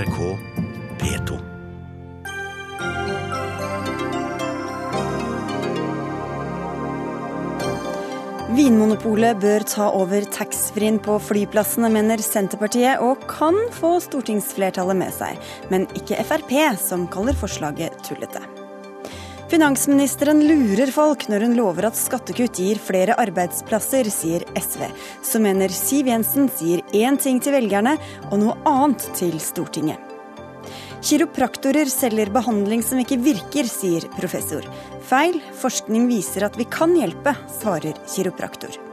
NRK P2. Vinmonopolet bør ta over taxfree-en på flyplassene, mener Senterpartiet, og kan få stortingsflertallet med seg. Men ikke Frp, som kaller forslaget tullete. Finansministeren lurer folk når hun lover at skattekutt gir flere arbeidsplasser, sier SV. Så mener Siv Jensen sier én ting til velgerne og noe annet til Stortinget. Kiropraktorer selger behandling som ikke virker, sier professor. Feil. Forskning viser at vi kan hjelpe, svarer kiropraktor.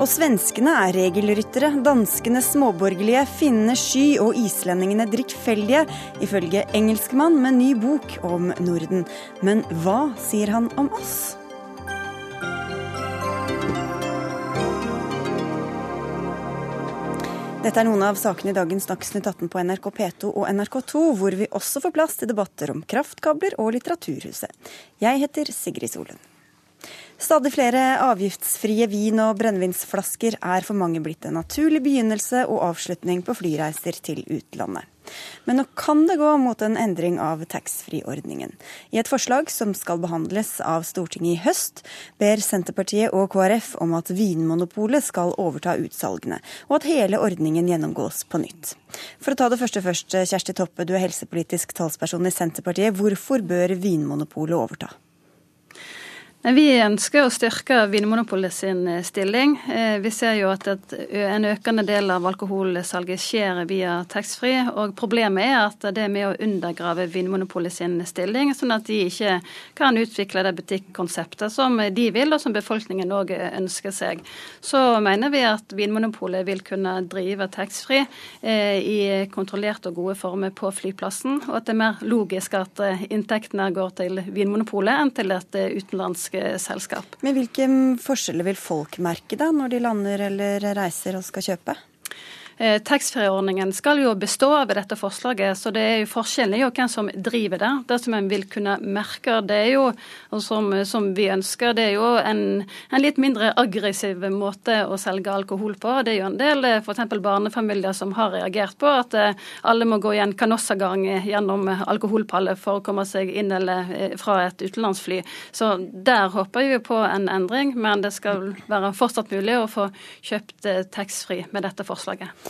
Og svenskene er regelryttere, danskene småborgerlige, finnene sky og islendingene drikkfeldige, ifølge engelskmann med ny bok om Norden. Men hva sier han om oss? Dette er noen av sakene i dagens Dagsnytt 18 på NRK P2 og NRK2, hvor vi også får plass til debatter om kraftkabler og Litteraturhuset. Jeg heter Sigrid Solund. Stadig flere avgiftsfrie vin- og brennevinsflasker er for mange blitt en naturlig begynnelse og avslutning på flyreiser til utlandet. Men nå kan det gå mot en endring av taxfree-ordningen. I et forslag som skal behandles av Stortinget i høst, ber Senterpartiet og KrF om at Vinmonopolet skal overta utsalgene, og at hele ordningen gjennomgås på nytt. For å ta det første først, Kjersti Toppe, du er helsepolitisk talsperson i Senterpartiet. Hvorfor bør Vinmonopolet overta? Vi ønsker å styrke Vinmonopolet sin eh, stilling. Eh, vi ser jo at en økende del av alkoholsalget skjer via taxfree. Og problemet er at det er med å undergrave Vinmonopolet sin stilling, sånn at de ikke kan utvikle det butikkonseptet som de vil, og som befolkningen òg ønsker seg. Så mener vi at Vinmonopolet vil kunne drive taxfree eh, i kontrollerte og gode former på flyplassen, og at det er mer logisk at inntektene går til Vinmonopolet enn til et utenlandsk selskap. Men hvilke forskjeller vil folk merke da, når de lander eller reiser og skal kjøpe? Eh, taxfree-ordningen skal jo bestå ved dette forslaget, så det er jo forskjellen er hvem som driver det. Det som en vil kunne merke, det er jo, og som, som vi ønsker, det er jo en, en, litt mindre aggressiv måte å selge alkohol på. Det er jo en del eh, f.eks. barnefamilier som har reagert på at eh, alle må gå i en kanossagang gjennom alkoholpallet for å komme seg inn eller fra et utenlandsfly. Så der håper vi på en endring, men det skal være fortsatt mulig å få kjøpt taxfree med dette forslaget.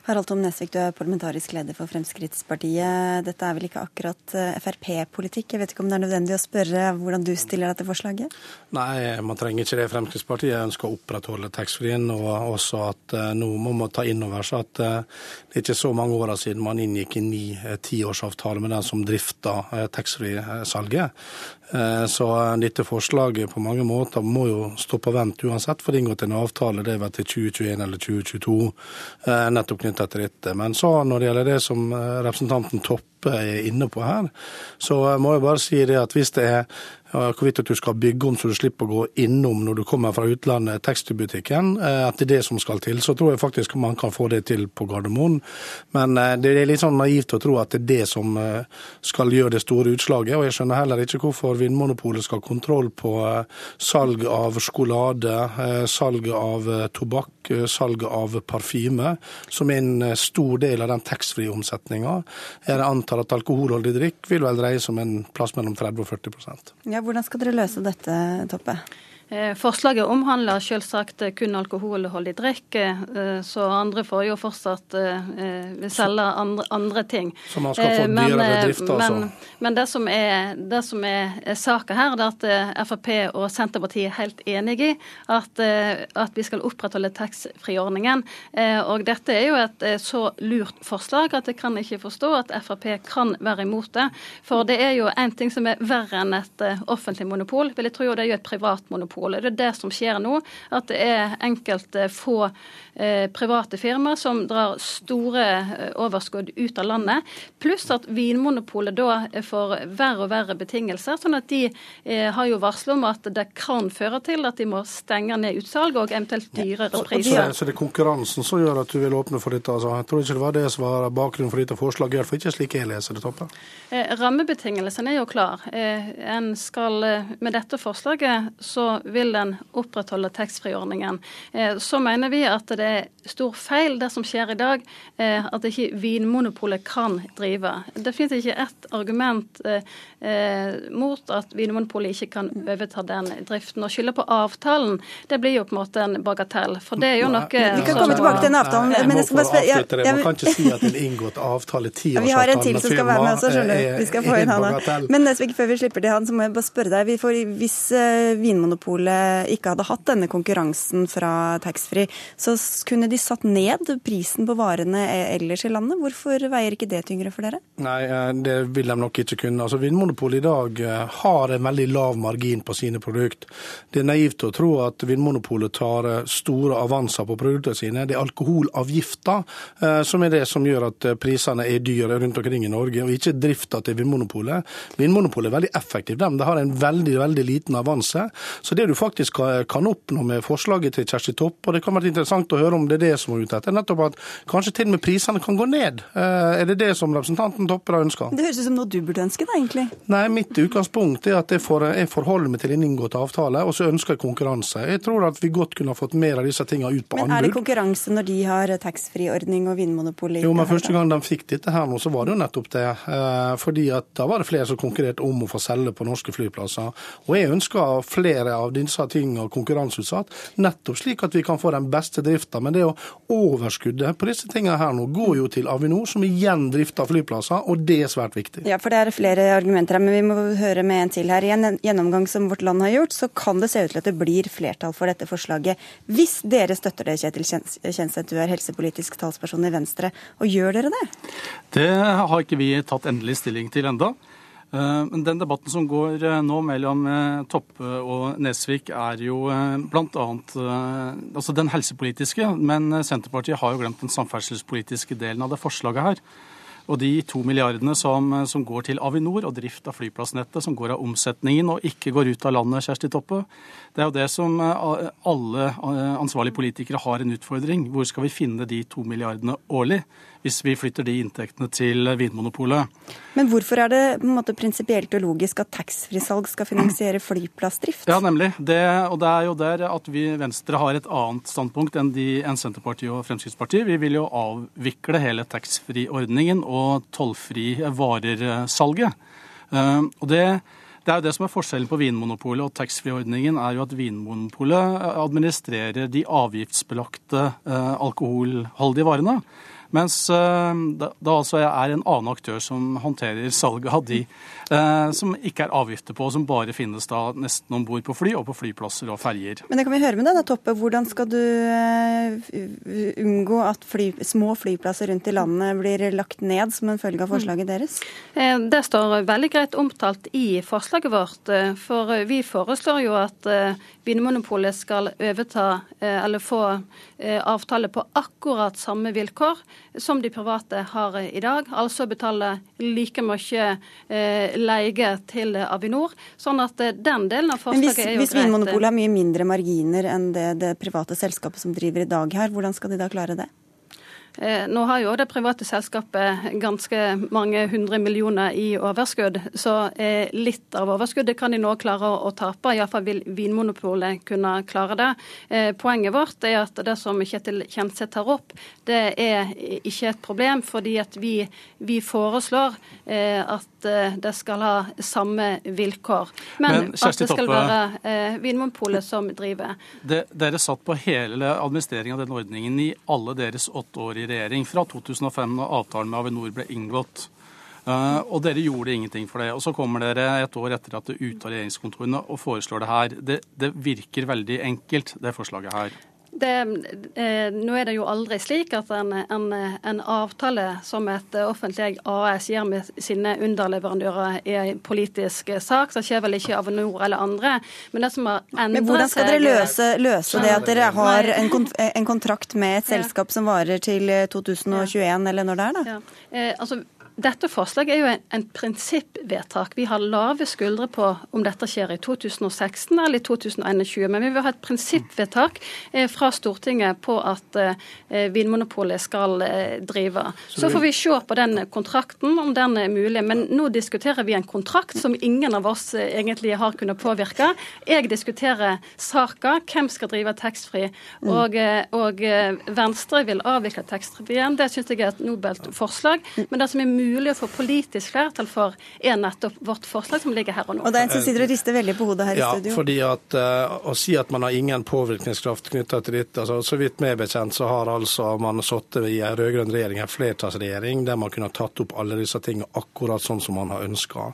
Harald Tom Nesvik, du er parlamentarisk leder for Fremskrittspartiet. Dette er vel ikke akkurat eh, Frp-politikk? Jeg vet ikke om det er nødvendig å spørre hvordan du stiller deg til forslaget? Nei, man trenger ikke det. Fremskrittspartiet ønsker å opprettholde taxfree-en, og også at uh, nå må man ta inn over seg at uh, det er ikke så mange åra siden man inngikk en ny tiårsavtale med den som drifta taxfree-salget. Så dette forslaget på mange måter må jo stå på vent uansett, for det er inngått en avtale det er vel til 2021 eller 2022 nettopp knytta til dette. Men så når det gjelder det som eh, representanten Toppe er inne på her, så må jeg bare si det at hvis det er hvorvidt at du skal bygge om så du slipper å gå innom når du kommer fra utlandet, taxibutikken, eh, at det er det som skal til. Så tror jeg faktisk man kan få det til på Gardermoen. Men eh, det er litt sånn naivt å tro at det er det som eh, skal gjøre det store utslaget. Og jeg skjønner heller ikke hvorfor Vinmonopolet skal ha kontroll på salg av sjokolade, salg av tobakk, salg av parfyme, som er en stor del av den taxfree-omsetninga. Jeg antar at alkoholholdig drikk vil vel dreie seg om en plass mellom 30 og 40 ja, hvordan skal dere løse dette, Toppe? Eh, forslaget omhandler selvsagt kun alkoholholdig drikk, eh, så andre får jo fortsatt eh, selge andre, andre ting. Så man skal få dyrere drift, altså? Men, men det som er, det som er saka her, er at Frp og Senterpartiet er helt enige i at, at vi skal opprettholde taxfree-ordningen. Og dette er jo et så lurt forslag at jeg kan ikke forstå at Frp kan være imot det. For det er jo en ting som er verre enn et offentlig monopol. Vil jeg tro, det er jo et privat monopol monopolet. Det er det som skjer nå. At det er enkelte få eh, private firmaer som drar store eh, overskudd ut av landet. Pluss at Vinmonopolet da får verre og verre betingelser. sånn at de eh, har jo varslet om at det kan føre til at de må stenge ned utsalg og eventuelt dyrere priser. Så det er konkurransen som gjør at du vil åpne for dette? Altså. Jeg tror ikke det var det som var bakgrunnen for dette forslaget, iallfall ikke slik jeg leser det, Toppe? rammebetingelsene er jo klar. en skal, med dette forslaget så vil en opprettholde taxfree-ordningen. Eh, så mener vi at det er stor feil det som skjer i dag, eh, at ikke Vinmonopolet kan drive. Det finnes ikke ett argument mot at Vinmonopolet ikke kan overta den driften. Å skylde på avtalen, det blir jo på en måte en bagatell. For det er jo noe Vi kan komme tilbake til den avtalen. Men jeg skal bare jeg, Man kan ikke si at en inngått avtale, tiårsavtale Vi har en til som skal være med også, skjønner du. Vi skal få inn han Men Nesvik, før vi slipper til han, så må jeg bare spørre deg. Får, hvis Vinmonopolet ikke hadde hatt denne konkurransen fra taxfree, så kunne de satt ned prisen på varene ellers i landet. Hvorfor veier ikke det tyngre for dere? Nei, det vil de nok ikke kunne. Altså, Vinmonopolet i dag har en veldig lav margin på sine produkt. Det er naivt å tro at Vinmonopolet tar store avanser på produktene sine. Det er alkoholavgifter som er det som gjør at prisene er dyre rundt omkring i Norge, og ikke drifta til Vinmonopolet. Vinmonopolet er veldig effektivt. De har en veldig veldig liten avanse. Så det du faktisk kan oppnå med forslaget til Kjersti Topp, og det kan være interessant å høre om det er det som er ute etter, nettopp at kanskje til og med prisene kan gå ned. Er det det som representanten Toppe da ønsker? Det høres ut som noe du burde ønske, da, egentlig. Nei, mitt utgangspunkt er at jeg, får, jeg forholder meg til en inngått avtale, og så ønsker jeg konkurranse. Jeg tror at vi godt kunne ha fått mer av disse tingene ut på men anbud. Men er det konkurranse når de har taxfree-ordning og Vinmonopol? Jo, men første gang de fikk dette her nå, så var det jo nettopp det. Eh, fordi at da var det flere som konkurrerte om å få selge på norske flyplasser. Og jeg ønsker flere av disse tingene konkurranseutsatt, nettopp slik at vi kan få den beste drifta. Men det å overskuddet på disse tingene her nå går jo til Avinor, som igjen drifter flyplasser, og det er svært viktig. Ja, for det er flere argumenter her, men vi må høre med en til her. I en gjennomgang som Vårt Land har gjort, så kan det se ut til at det blir flertall for dette forslaget. Hvis dere støtter det, Kjetil Kjenseth, du er helsepolitisk talsperson i Venstre, og gjør dere det? Det har ikke vi tatt endelig stilling til enda. Eh, men den debatten som går eh, nå mellom eh, Toppe og Nesvik, er jo bl.a. Altså den helsepolitiske, men Senterpartiet har jo glemt den samferdselspolitiske delen av det forslaget her. Og de to milliardene som, som, går til Avinor og drift av flyplassnettet, som går av omsetningen og ikke går ut av landet, Kjersti Toppe, det er jo det som alle ansvarlige politikere har en utfordring. Hvor skal vi finne de to milliardene årlig? hvis vi flytter de inntektene til Vinmonopolet. Men hvorfor er det på en måte prinsipielt og logisk at taxfree-salg skal finansiere flyplassdrift? Ja, nemlig. Det, og det er jo der at vi Venstre har et annet standpunkt enn, de, enn Senterpartiet og Fremskrittspartiet. Vi vil jo avvikle hele taxfree-ordningen og tollfri varer-salget. Uh, og det det er jo det som er forskjellen på Vinmonopolet og taxfree-ordningen, er jo at Vinmonopolet administrerer de avgiftsbelagte uh, alkoholholdige varene. Mens eh, det altså er en annen aktør som håndterer salget av de eh, som ikke er avgifter på, som bare finnes da nesten om bord på fly og på flyplasser og ferjer. Men det kan vi høre med deg, Toppe. Hvordan skal du eh, unngå at fly, små flyplasser rundt i landet blir lagt ned som en følge av forslaget deres? Det står veldig greit omtalt i forslaget vårt. For vi foreslår jo at Vinmonopolet skal overta eller få avtale på akkurat samme vilkår som de private har i dag. Altså betale like mye eh, leie til Avinor. Sånn at eh, den delen av forslaget hvis, er jo hvis greit. Hvis Vinmonopolet har mye mindre marginer enn det, det private selskapet som driver i dag her, hvordan skal de da klare det? Eh, nå har jo det private selskapet ganske mange hundre millioner i overskudd, så eh, litt av overskuddet kan de nå klare å tape. Iallfall vil Vinmonopolet kunne klare det. Eh, poenget vårt er at det som Kjetil Kjenseth tar opp, det er ikke et problem, fordi at vi, vi foreslår at det skal ha samme vilkår. Men, Men at det skal være Vinmonopolet som driver. Det, dere satt på hele administreringen av denne ordningen i alle deres åtte år i regjering fra 2005, da avtalen med Avinor ble inngått. Uh, og dere gjorde ingenting for det. Og så kommer dere et år etter at det er ute av regjeringskontorene og foreslår det her. Det, det virker veldig enkelt, det forslaget her. Det, eh, nå er det jo aldri slik at en, en, en, avtale som et offentlig AS gjør med sine underleverandører er en politisk sak. Så skjer vel ikke Avinor eller andre. Men det som har Men hvordan skal dere løse, løse det at dere har en, en kontrakt med et selskap som varer til 2021, eller når det er, da? Ja. Eh, altså, dette forslaget er jo en, en, prinsippvedtak. Vi har lave skuldre på om dette skjer i 2016 eller i 2021. Men vi vil ha et prinsippvedtak eh, fra Stortinget på at eh, Vinmonopolet skal eh, drive. Så, får vi se på den kontrakten, om den er mulig. Men nå diskuterer vi en kontrakt som ingen av oss eh, egentlig har kunnet påvirke. Jeg diskuterer saka, hvem skal drive taxfree. Mm. Og, eh, og Venstre vil avvikle taxfree-en. Det syns jeg er et nobelt forslag. Men det som er mulig å få politisk flertall for, er nettopp vårt forslag som ligger her og nå. Og det er en som sitter og rister veldig på hodet her ja, i studio. fordi at uh, Å si at man har ingen påvirkningskraft knytta til dette altså, Så vidt meg bekjent så har altså man sittet i en rød-grønn regjering, en flertallsregjering, der man kunne ha tatt opp alle disse tingene akkurat sånn som man har ønska.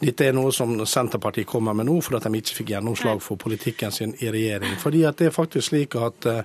Dette er noe som Senterpartiet kommer med nå fordi at de ikke fikk gjennomslag for politikken sin i regjering. Fordi at det er faktisk slik at uh,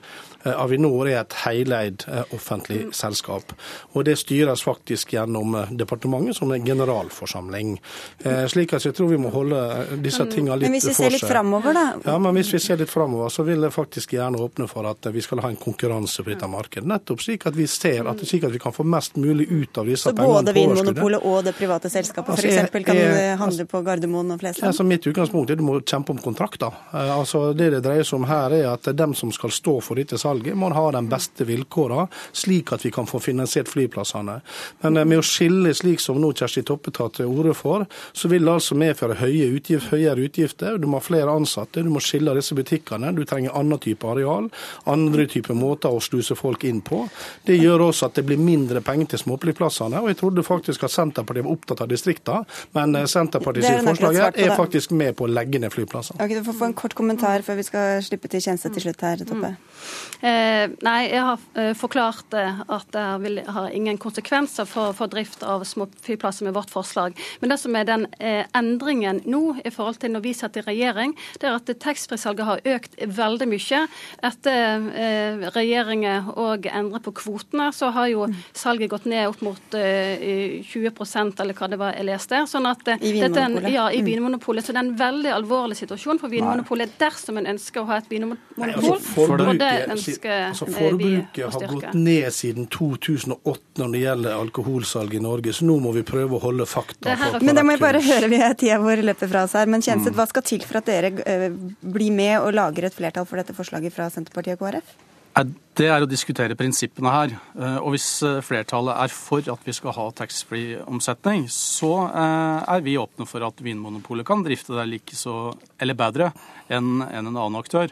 Avinor er et heileid uh, offentlig selskap. Og det styres faktisk gjennom departementet som en generalforsamling. Eh, slik at jeg tror vi må holde disse tingene litt for seg. Men hvis vi ser litt framover, da? Ja, men hvis vi ser litt framover, så vil jeg faktisk gjerne åpne for at vi skal ha en konkurranse på dette markedet. Nettopp slik at vi ser at, slik at vi kan få mest mulig ut av disse pengene. Så både Vinmonopolet og det private selskapet altså, f.eks. kan jeg, handle på Gardermoen og Flesland? Altså, mitt utgangspunkt er at du må kjempe om kontrakter. Eh, altså, det det dreier seg om her, er at dem som skal stå for dette salget, må ha de beste vilkårene, slik at vi kan få finansiert flyplassene. Men eh, med å skille slik som nå Kjersti Toppe tar til orde for, så vil det altså medføre høye utgift, høyere utgifter. Du må ha flere ansatte, du må skille disse butikkene. Du trenger annen type areal, andre typer måter å sluse folk inn på. Det gjør også at det blir mindre penger til småflyplassene. Og jeg trodde faktisk at Senterpartiet var opptatt av distriktene, men eh, Senterpartiets forslag her er faktisk med på å legge ned flyplassene. Okay, du får få en kort kommentar før vi skal slippe til tjeneste til slutt her, Toppe. Mm. Eh, nei, jeg har eh, forklart at det vil ha ingen konsekvenser for, for drift av små flyplasser med vårt forslag. Men det som er den eh, endringen nå i forhold til når vi satt i regjering, det er at taxfree-salget har økt veldig mye. Etter eh, regjeringen og endret på kvotene, så har jo salget gått ned opp mot eh, 20% eller hva det var jeg leste. Sånn at eh, I Vinmonopolet. Ja, i mm. Vinmonopolet. Så det er en veldig alvorlig situasjon for Vinmonopolet dersom en ønsker å ha et vinmonopol. Nei, altså, forbruket, altså, forbruket har gått ned siden 2008 når det gjelder alkoholsalg i Norge, så nå må vi prøve å holde fakta. Men det må jeg bare høre, vi har tida vår løper fra oss her. Men Kjenseth, mm. hva skal til for at dere uh, blir med og lager et flertall for dette forslaget fra Senterpartiet og KrF? Det er å diskutere prinsippene her. Eh, og hvis eh, flertallet er for at vi skal ha taxfree-omsetning, så er vi åpne for at Vinmonopolet kan drifte det like så, eller bedre enn en annen aktør.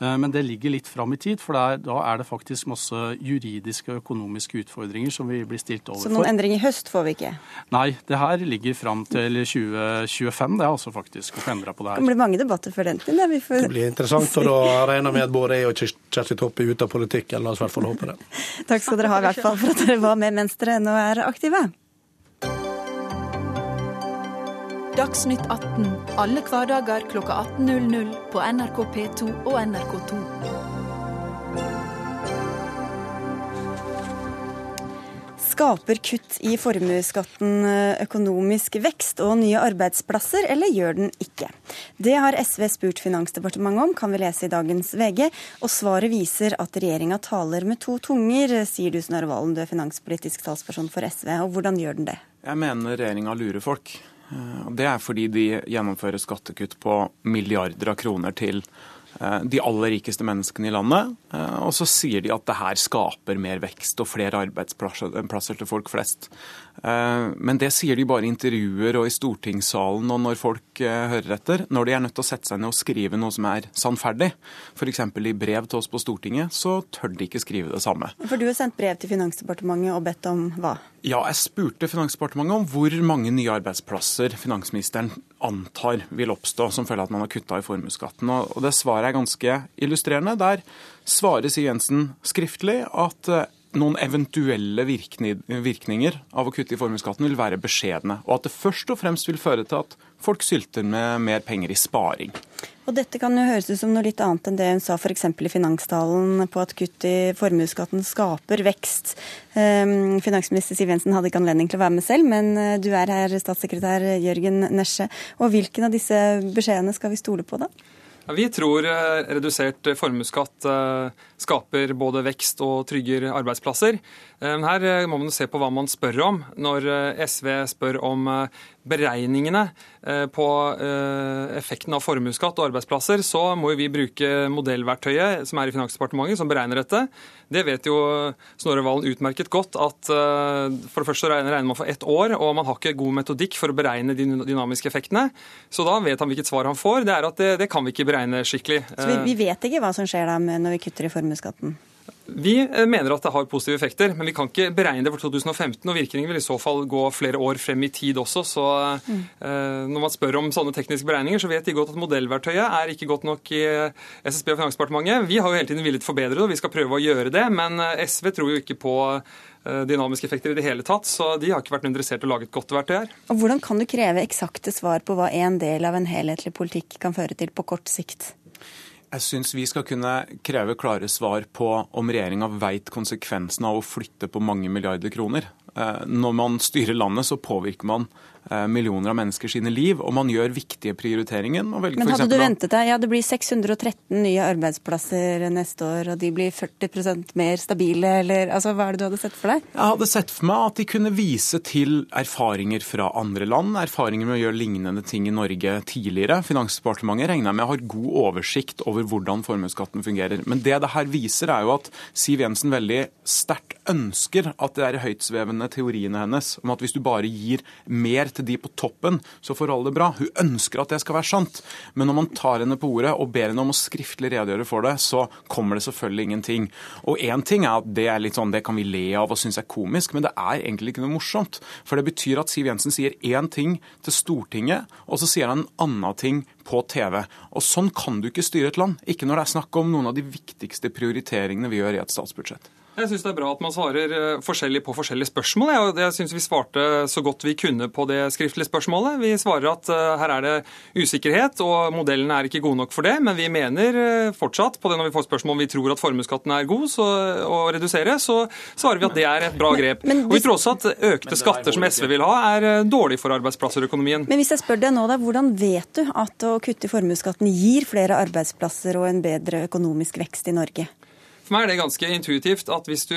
Eh, men det ligger litt fram i tid, for er, da er det faktisk masse juridiske og økonomiske utfordringer som vi blir stilt overfor. Så noen endring i høst får vi ikke? Nei, det her ligger fram til 2025. Det er altså faktisk å få endra på det her. Det blir mange debatter før den tid. Det, får... det blir interessant, og da regner med at både jeg og Kjersti Toppe er ute av politikken. La oss i hvert fall håpe det. Takk skal dere ha i hvert fall for at dere var med mens dere nå er aktive. Dagsnytt 18 alle hverdager kl 18.00 på NRK P2 og NRK2. Skaper kutt i formuesskatten økonomisk vekst og nye arbeidsplasser, eller gjør den ikke? Det har SV spurt Finansdepartementet om, kan vi lese i dagens VG. Og svaret viser at regjeringa taler med to tunger, sier du Snorre Valen, du er finanspolitisk talsperson for SV. Og hvordan gjør den det? Jeg mener regjeringa lurer folk. Eh, det er fordi de gjennomfører skattekutt på milliarder av kroner til eh, de aller rikeste menneskene i landet. Eh, og så sier de at det her skaper mer vekst og flere arbeidsplasser til folk flest. Eh, men det sier de bare i intervjuer og i stortingssalen og når folk eh, hører etter. Når de er nødt til å sette seg ned og skrive noe som er sannferdig, f.eks. i brev til oss på Stortinget, så tør de ikke skrive det samme. For du har sendt brev til Finansdepartementet og bedt om hva? Ja, jeg spurte Finansdepartementet om hvor mange nye arbeidsplasser finansministeren antar vil oppstå som følge av at man har kutta i formuesskatten. Og det svaret er ganske illustrerende. Der svarer Siv Jensen skriftlig at eh, noen eventuelle virkninger av å kutte i formuesskatten vil være beskjedne, og at det først og fremst vil føre til at folk sylter med mer penger i sparing. Og Dette kan jo høres ut som noe litt annet enn det hun sa f.eks. i finanstalen på at kutt i formuesskatten skaper vekst. Um, finansminister Siv Jensen hadde ikke anledning til å være med selv, men uh, du er her, statssekretær Jørgen Nesje. Og hvilken av disse beskjedene skal vi stole på, da? Vi tror eh, redusert formuesskatt eh, skaper både vekst og trygger arbeidsplasser. Eh, her må man se på hva man spør om. Når SV spør om beregningene på effekten av formuesskatt og arbeidsplasser, så må vi bruke modellverktøyet som er i Finansdepartementet, som beregner dette. Det vet jo Snorre Valen utmerket godt at for det første regner man for ett år, og man har ikke god metodikk for å beregne de dynamiske effektene. Så da vet han hvilket svar han får. Det er at det, det kan vi ikke beregne skikkelig. Så vi, vi, vet ikke hva som skjer da når vi kutter i formuesskatten? Vi eh, mener at det har positive effekter, men vi kan ikke beregne det for 2015. og Virkningen vil i så fall gå flere år frem i tid også. så mm. eh, Når man spør om sånne tekniske beregninger, så vet de godt at modellverktøyet er ikke godt nok i eh, SSB og Finansdepartementet. Vi har jo hele tiden villet forbedre det, og vi skal prøve å gjøre det. Men SV tror jo ikke på dynamiske effekter i det hele tatt, så de har ikke vært interessert i å lage et godt verktøy her. Og Hvordan kan du kreve eksakte svar på hva en del av en helhetlig politikk kan føre til på kort sikt? Jeg syns vi skal kunne kreve klare svar på om regjeringa veit konsekvensen av å flytte på mange milliarder kroner. Eh, når man styrer landet, så påvirker man millioner av mennesker sine liv, og man gjør viktige prioriteringer. Men hadde du ventet deg, ja det blir 613 nye arbeidsplasser neste år, og de blir 40% mer stabile, eller altså, hva er det du hadde sett for deg? Jeg hadde sett for meg at de kunne vise til erfaringer fra andre land, erfaringer med å gjøre lignende ting i Norge tidligere. Finansdepartementet regner jeg med har god oversikt over hvordan formuesskatten fungerer. Men det det her viser, er jo at Siv Jensen veldig sterkt ønsker at det er høytsvevende teoriene hennes om at hvis du bare gir mer til de på toppen, så får alle det bra. Hun ønsker at det skal være sant. Men når man tar henne på ordet og ber henne om å skriftlig redegjøre for det, så kommer det selvfølgelig ingenting. Og én ting er at det er litt sånn, det kan vi le av og synes er komisk, men det er egentlig ikke noe morsomt. For det betyr at Siv Jensen sier én ting til Stortinget, og så sier han en annen ting på TV. Og Sånn kan du ikke styre et land. Ikke når det er snakk om noen av de viktigste prioriteringene vi gjør i et statsbudsjett. Jeg syns det er bra at man svarer eh, forskjellig på forskjellige spørsmål. Jeg, jeg syns vi svarte så godt vi kunne på det skriftlige spørsmålet. Vi svarer at uh, her er det usikkerhet, og modellen er ikke god nok for det. Men vi mener uh, fortsatt på det når vi får spørsmål om vi tror at formuesskatten er god så, å redusere, så svarer vi at det er et bra grep. Men, men, og vi tror også at økte skatter som SV vil ha, er dårlig for arbeidsplasser og økonomien. Men hvis jeg spør deg nå, da, hvordan vet du at å kutte i formuesskatten gir flere arbeidsplasser og en bedre økonomisk vekst i Norge? For meg er det ganske intuitivt at hvis du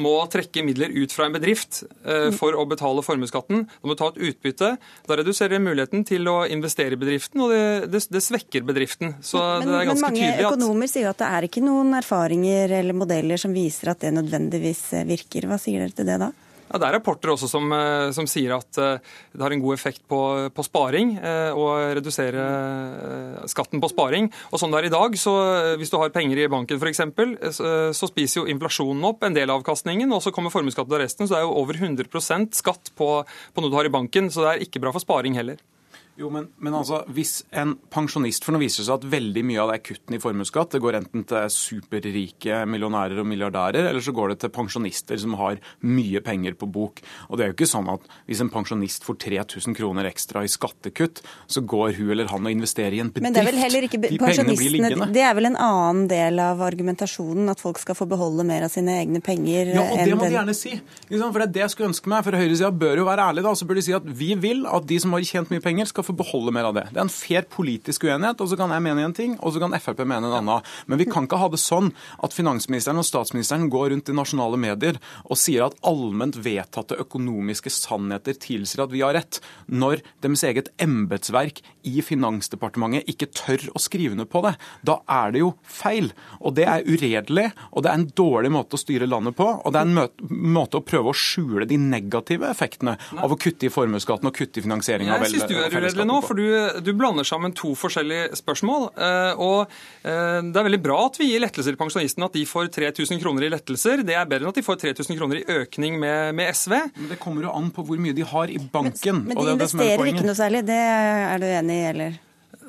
må trekke midler ut fra en bedrift eh, for å betale formuesskatten, da må du ta et utbytte. Da reduserer det muligheten til å investere i bedriften, og det, det, det svekker bedriften. Så men, det er ganske tydelig at Men mange økonomer sier at det er ikke noen erfaringer eller modeller som viser at det nødvendigvis virker. Hva sier dere til det da? Ja, Det er rapporter også som, eh, som, sier at eh, det har en god effekt på, på sparing eh, å redusere skatten på sparing. Og sånn det er i dag, så Hvis du har penger i banken f.eks., så spiser jo inflasjonen opp en del av avkastningen, og så kommer formuesskatten av resten. Så det er jo over 100% skatt på, på noe du har i banken. Så det er ikke bra for sparing heller. Jo, men, men, altså, hvis en pensjonist For nå viser det seg at veldig mye av det er kuttene i formuesskatt det går enten til superrike millionærer og milliardærer, eller så går det til pensjonister som har mye penger på bok. Og det er jo ikke sånn at hvis en pensjonist får 3000 kroner ekstra i skattekutt, så går hun eller han og investerer i en bedrift. Men det er vel heller ikke De pengene blir liggende. Det er vel en annen del av argumentasjonen, at folk skal få beholde mer av sine egne penger? Ja, og det må de gjerne si. For det er det jeg skulle ønske meg. For høyresida bør jo være ærlig, da. Så bør de si at vi vil at de som har tjent mye penger, skal få beholde mer av det. Det er en fair politisk uenighet, og så kan jeg mene en ting, og så kan Frp mene en annen. Men vi kan ikke ha det sånn at finansministeren og statsministeren går rundt i nasjonale medier og sier at allment vedtatte økonomiske sannheter tilsier at vi har rett, når deres eget embetsverk i Finansdepartementet ikke tør å skrive ned på det. Da er det jo feil. Og det er uredelig, og det er en dårlig måte å styre landet på. Og det er en måte å prøve å skjule de negative effektene av å kutte i formuesskatten og kutte i finansiering av velferdsstaten er nå, for du, du, blander sammen to forskjellige spørsmål. Eh, og eh, Det er veldig bra at vi gir lettelser til pensjonistene, at de får 3000 kroner i lettelser. Det er bedre enn at de får 3000 kroner i økning med, med SV. Men Det kommer jo an på hvor mye de har i banken. Men, men de investerer ikke noe særlig, det er du enig i, eller?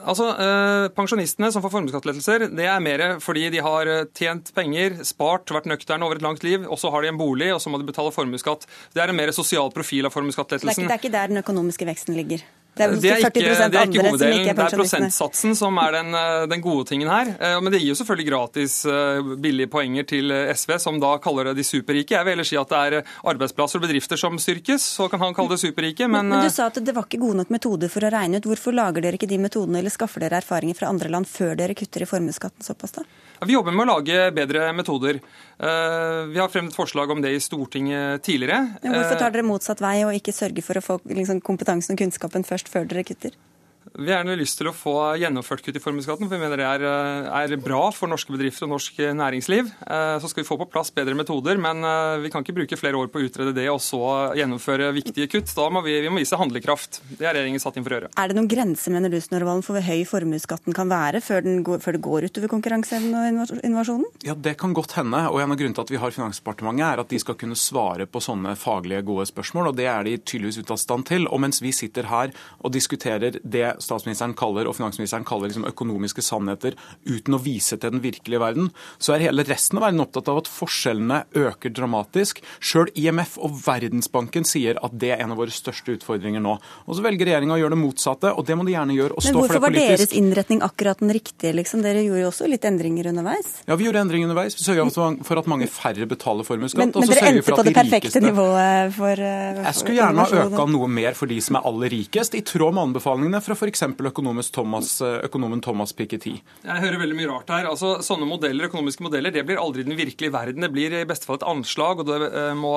Altså, eh, Pensjonistene som får formuesskattelettelser, det er mer fordi de har eh, tjent penger, spart, vært nøkterne over et langt liv, og så har de en bolig, og så må de betale formuesskatt. Det er en mer sosial profil av formuesskattelettelsen. Det, det, er ikke der den økonomiske veksten ligger? Det er, det er ikke, det er ikke hoveddelen. Ikke er det er prosentsatsen som er den, eh, den, gode tingen her. Eh, men det gir jo selvfølgelig gratis eh, billige poenger til SV, som da kaller det de superrike. Jeg vil heller si at det er arbeidsplasser og bedrifter som styrkes, så kan han kalle det superrike. Men, men, men, du sa at det var ikke gode nok metoder for å regne ut. Hvorfor lager dere ikke de metodene eller skaffer dere erfaringer fra andre land før dere kutter i formuesskatten såpass, da? Vi jobber med å lage bedre metoder. Vi har fremmet forslag om det i Stortinget tidligere. Men hvorfor tar dere motsatt vei og ikke sørger for å få liksom, kompetansen og kunnskapen først? før dere kutter? Vi har gjerne lyst til å få gjennomført kutt i formuesskatten, for vi mener det er, eh, er, bra for norske bedrifter og norsk næringsliv. Eh, så skal vi få på plass bedre metoder, men eh, vi kan ikke bruke flere år på å utrede det og så gjennomføre viktige kutt. Da må vi, vi må vise handlekraft. Det er regjeringen satt inn for å gjøre. Er det noen grenser mener du, Snorre for hvor høy formuesskatten kan være før, går, før det går utover konkurranseevnen og innovasjonen? Ja, Det kan godt hende. og En av grunnene til at vi har Finansdepartementet, er at de skal kunne svare på sånne faglige, gode spørsmål. og Det er de tydeligvis ute av stand til. Og mens vi sitter her og diskuterer det statsministeren kaller og finansministeren kaller liksom økonomiske sannheter uten å vise til den virkelige verden, så er hele resten av verden opptatt av at forskjellene øker dramatisk. Sjøl IMF og Verdensbanken sier at det er en av våre største utfordringer nå. Og Så velger regjeringa å gjøre det motsatte, og det må de gjerne gjøre. og stå for det politisk. Men hvorfor var deres innretning akkurat den riktige? Liksom? Dere gjorde jo også litt endringer underveis? Ja, vi gjorde endringer underveis. Vi sørga for at mange færre betaler formuesskatt. Men, men dere endte på det perfekte nivået for, for Jeg skulle gjerne ha øka noe mer for de som er aller rikest, i tråd med anbefalingene fra f.eks Thomas, eh, økonomen Thomas Piketty. Jeg hører veldig mye rart her. Altså, sånne modeller, økonomiske modeller det blir aldri den virkelige verden. Det blir i beste fall et anslag, og det eh, må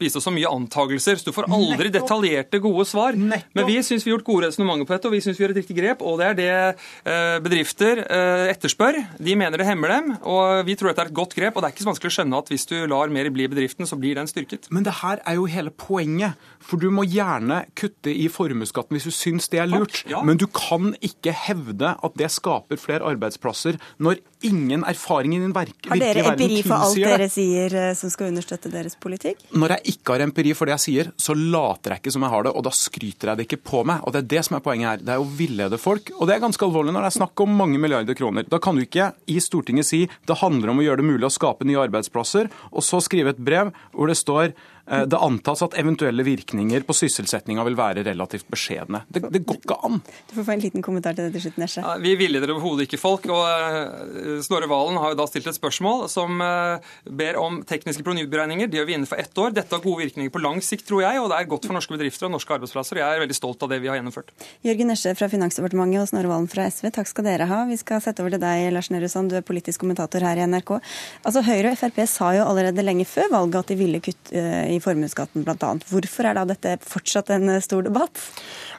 bistå så mye antagelser. Så du får aldri Nettopp. detaljerte, gode svar. Nettopp. Men vi syns vi har gjort gode resonnementer på dette, og vi syns vi gjør et riktig grep. Og det er det eh, bedrifter etterspør. De mener det hemmer dem, og vi tror dette er et godt grep. Og det er ikke så vanskelig å skjønne at hvis du lar mer bli i bedriften, så blir den styrket. Men det her er jo hele poenget. For du må gjerne kutte i formuesskatten hvis du syns det er lurt. Ja. Men du kan ikke hevde at det skaper flere arbeidsplasser når ingen erfaring i den virkelige verden tilsier det. Har dere empiri for alt dere sier eh, som skal understøtte deres politikk? Når jeg ikke har empiri for det jeg sier, så later jeg ikke som jeg har det, og da skryter jeg det ikke på meg. Og det er det som er poenget her. Det er å villede folk. Og det er ganske alvorlig når det er snakk om mange milliarder kroner. Da kan du ikke i Stortinget si det handler om å gjøre det mulig å skape nye arbeidsplasser, og så skrive et brev hvor det står det antas at eventuelle virkninger på sysselsettinga vil være relativt beskjedne. Det, det, går ikke an. Du får få en liten kommentar til det til slutt, Nesje. Ja, vi villeder overhodet ikke folk. og uh, Snorre Valen har jo da stilt et spørsmål som uh, ber om tekniske provenyberegninger. Det gjør vi innenfor ett år. Dette har gode virkninger på lang sikt, tror jeg, og det er godt for norske bedrifter og norske arbeidsplasser. Jeg er veldig stolt av det vi har gjennomført. Jørgen Nesje fra Finansdepartementet og Snorre Valen fra SV, takk skal dere ha. Vi skal sette over til deg, Lars Nehru du er politisk kommentator her i NRK. Altså, Høyre og Frp sa jo allerede lenge før valget at de ville kutte i formuesskatten bl.a. Hvorfor er da dette fortsatt en eh, stor debatt?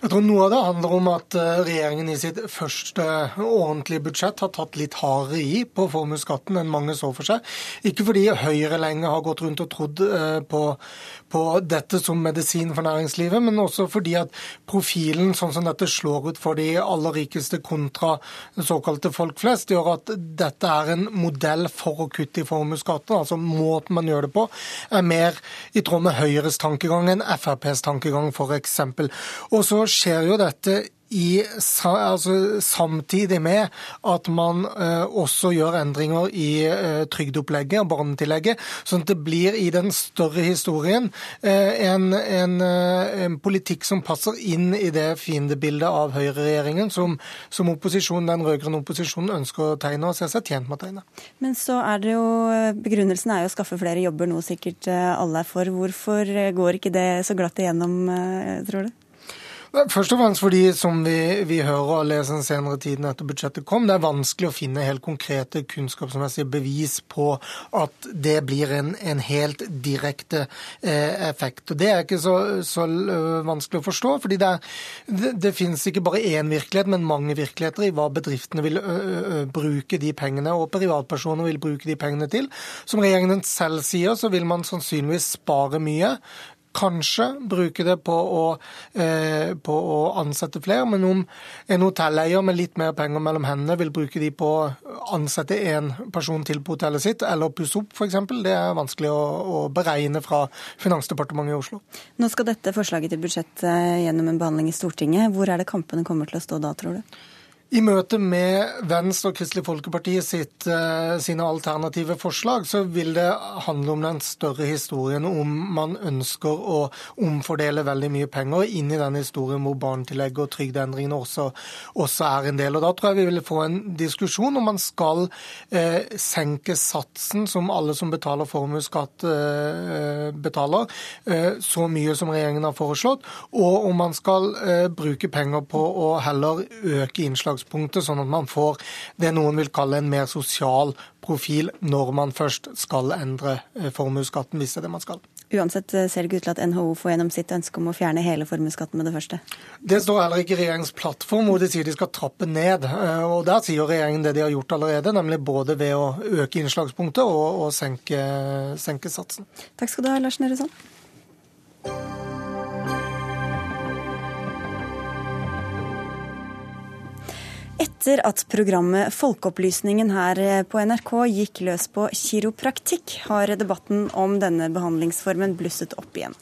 Jeg tror Noe av det handler om at eh, regjeringen i sitt første ordentlige budsjett har tatt litt hardere i på formuesskatten enn mange så for seg. Ikke fordi Høyre lenge har gått rundt og trodd eh, på, på dette som medisin for næringslivet, men også fordi at profilen sånn som dette slår ut for de aller rikeste kontra såkalte folk flest, gjør at dette er en modell for å kutte i formuesskatten. Altså måten man gjør det på, er mer i tråd med Høyres tankegang enn FrPs tankegang, f.eks. Og så skjer jo dette i, altså, samtidig med at man eh, også gjør endringer i eh, trygdeopplegget og barnetillegget, sånn at det blir i den større historien eh, en, en, en, politikk som passer inn i det fiendebildet av høyreregjeringen som, som opposisjonen, den rød-grønne opposisjonen ønsker å tegne og ser seg tjent med å tegne. Men så er det jo, Begrunnelsen er jo å skaffe flere jobber, noe sikkert alle er for. Hvorfor går ikke det så glatt igjennom, tror du? Først og fremst fordi, som vi, vi hører og leser den senere tiden etter budsjettet kom, det er vanskelig å finne helt konkrete kunnskapsmessige bevis på at det blir en, en helt direkte eh, effekt. Og Det er ikke så, så uh, vanskelig å forstå, fordi det, er, det, det, finnes ikke bare én virkelighet, men mange virkeligheter i hva bedriftene vil ø, ø, bruke de pengene, og privatpersoner vil bruke de pengene til. Som regjeringen selv sier, så vil man sannsynligvis spare mye kanskje bruke det på å, eh, på å, ansette flere. Men om en hotelleier med litt mer penger mellom hendene vil bruke de på å ansette én person til på hotellet sitt, eller pusse opp f.eks., det er vanskelig å, å, beregne fra Finansdepartementet i Oslo. Nå skal dette forslaget til budsjett eh, gjennom en behandling i Stortinget. Hvor er det kampene kommer til å stå da, tror du? I møte med Venstre og Kristelig Folkeparti sitt, eh, sine alternative forslag, så vil det handle om den større historien om man ønsker å omfordele veldig mye penger inn i den historien hvor barnetillegget og trygdeendringene også, også, er en del. Og Da tror jeg vi vil få en diskusjon om man skal eh, senke satsen som alle som betaler formuesskatt eh, betaler, eh, så mye som regjeringen har foreslått, og om man skal eh, bruke penger på å heller øke innslag utgangspunktet, sånn at man får det noen vil kalle en mer sosial profil når man først skal endre eh, formuesskatten, hvis det er det man skal. Uansett eh, ser det ikke ut til at NHO får gjennom sitt ønske om å fjerne hele formuesskatten med det første? Det står heller ikke i regjeringens plattform hvor de sier de skal trappe ned. Eh, og Der sier regjeringen det de har gjort allerede, nemlig både ved å øke innslagspunktet og, og senke, senke satsen. Takk skal du ha, Lars Nehru Sand. Etter at programmet Folkeopplysningen her på NRK gikk løs på kiropraktikk, har debatten om denne behandlingsformen blusset opp igjen.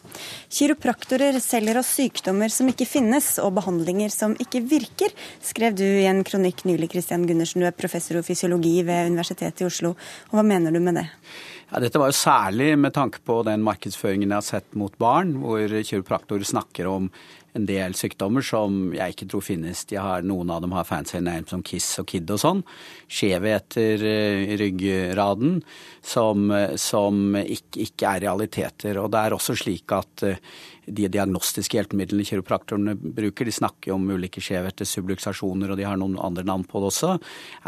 Kiropraktorer selger oss sykdommer som ikke finnes, og behandlinger som ikke virker, skrev du i en kronikk nylig, Christian Gundersen. Du er professor i fysiologi ved Universitetet i Oslo. Og hva mener du med det? Ja, dette var jo særlig med tanke på den markedsføringen jeg har sett mot barn, hvor kiropraktorer snakker om en del sykdommer som jeg ikke tror finnes. Har, noen av dem har fancy name som Kiss og Kid og sånn. Skjevheter i ryggraden som, som ikke, ikke, er realiteter. Og det er også slik at eh, de diagnostiske hjelpemidlene kiropraktorene bruker, de snakker om ulike skjevheter, subluksasjoner, og de har noen andre navn på det også,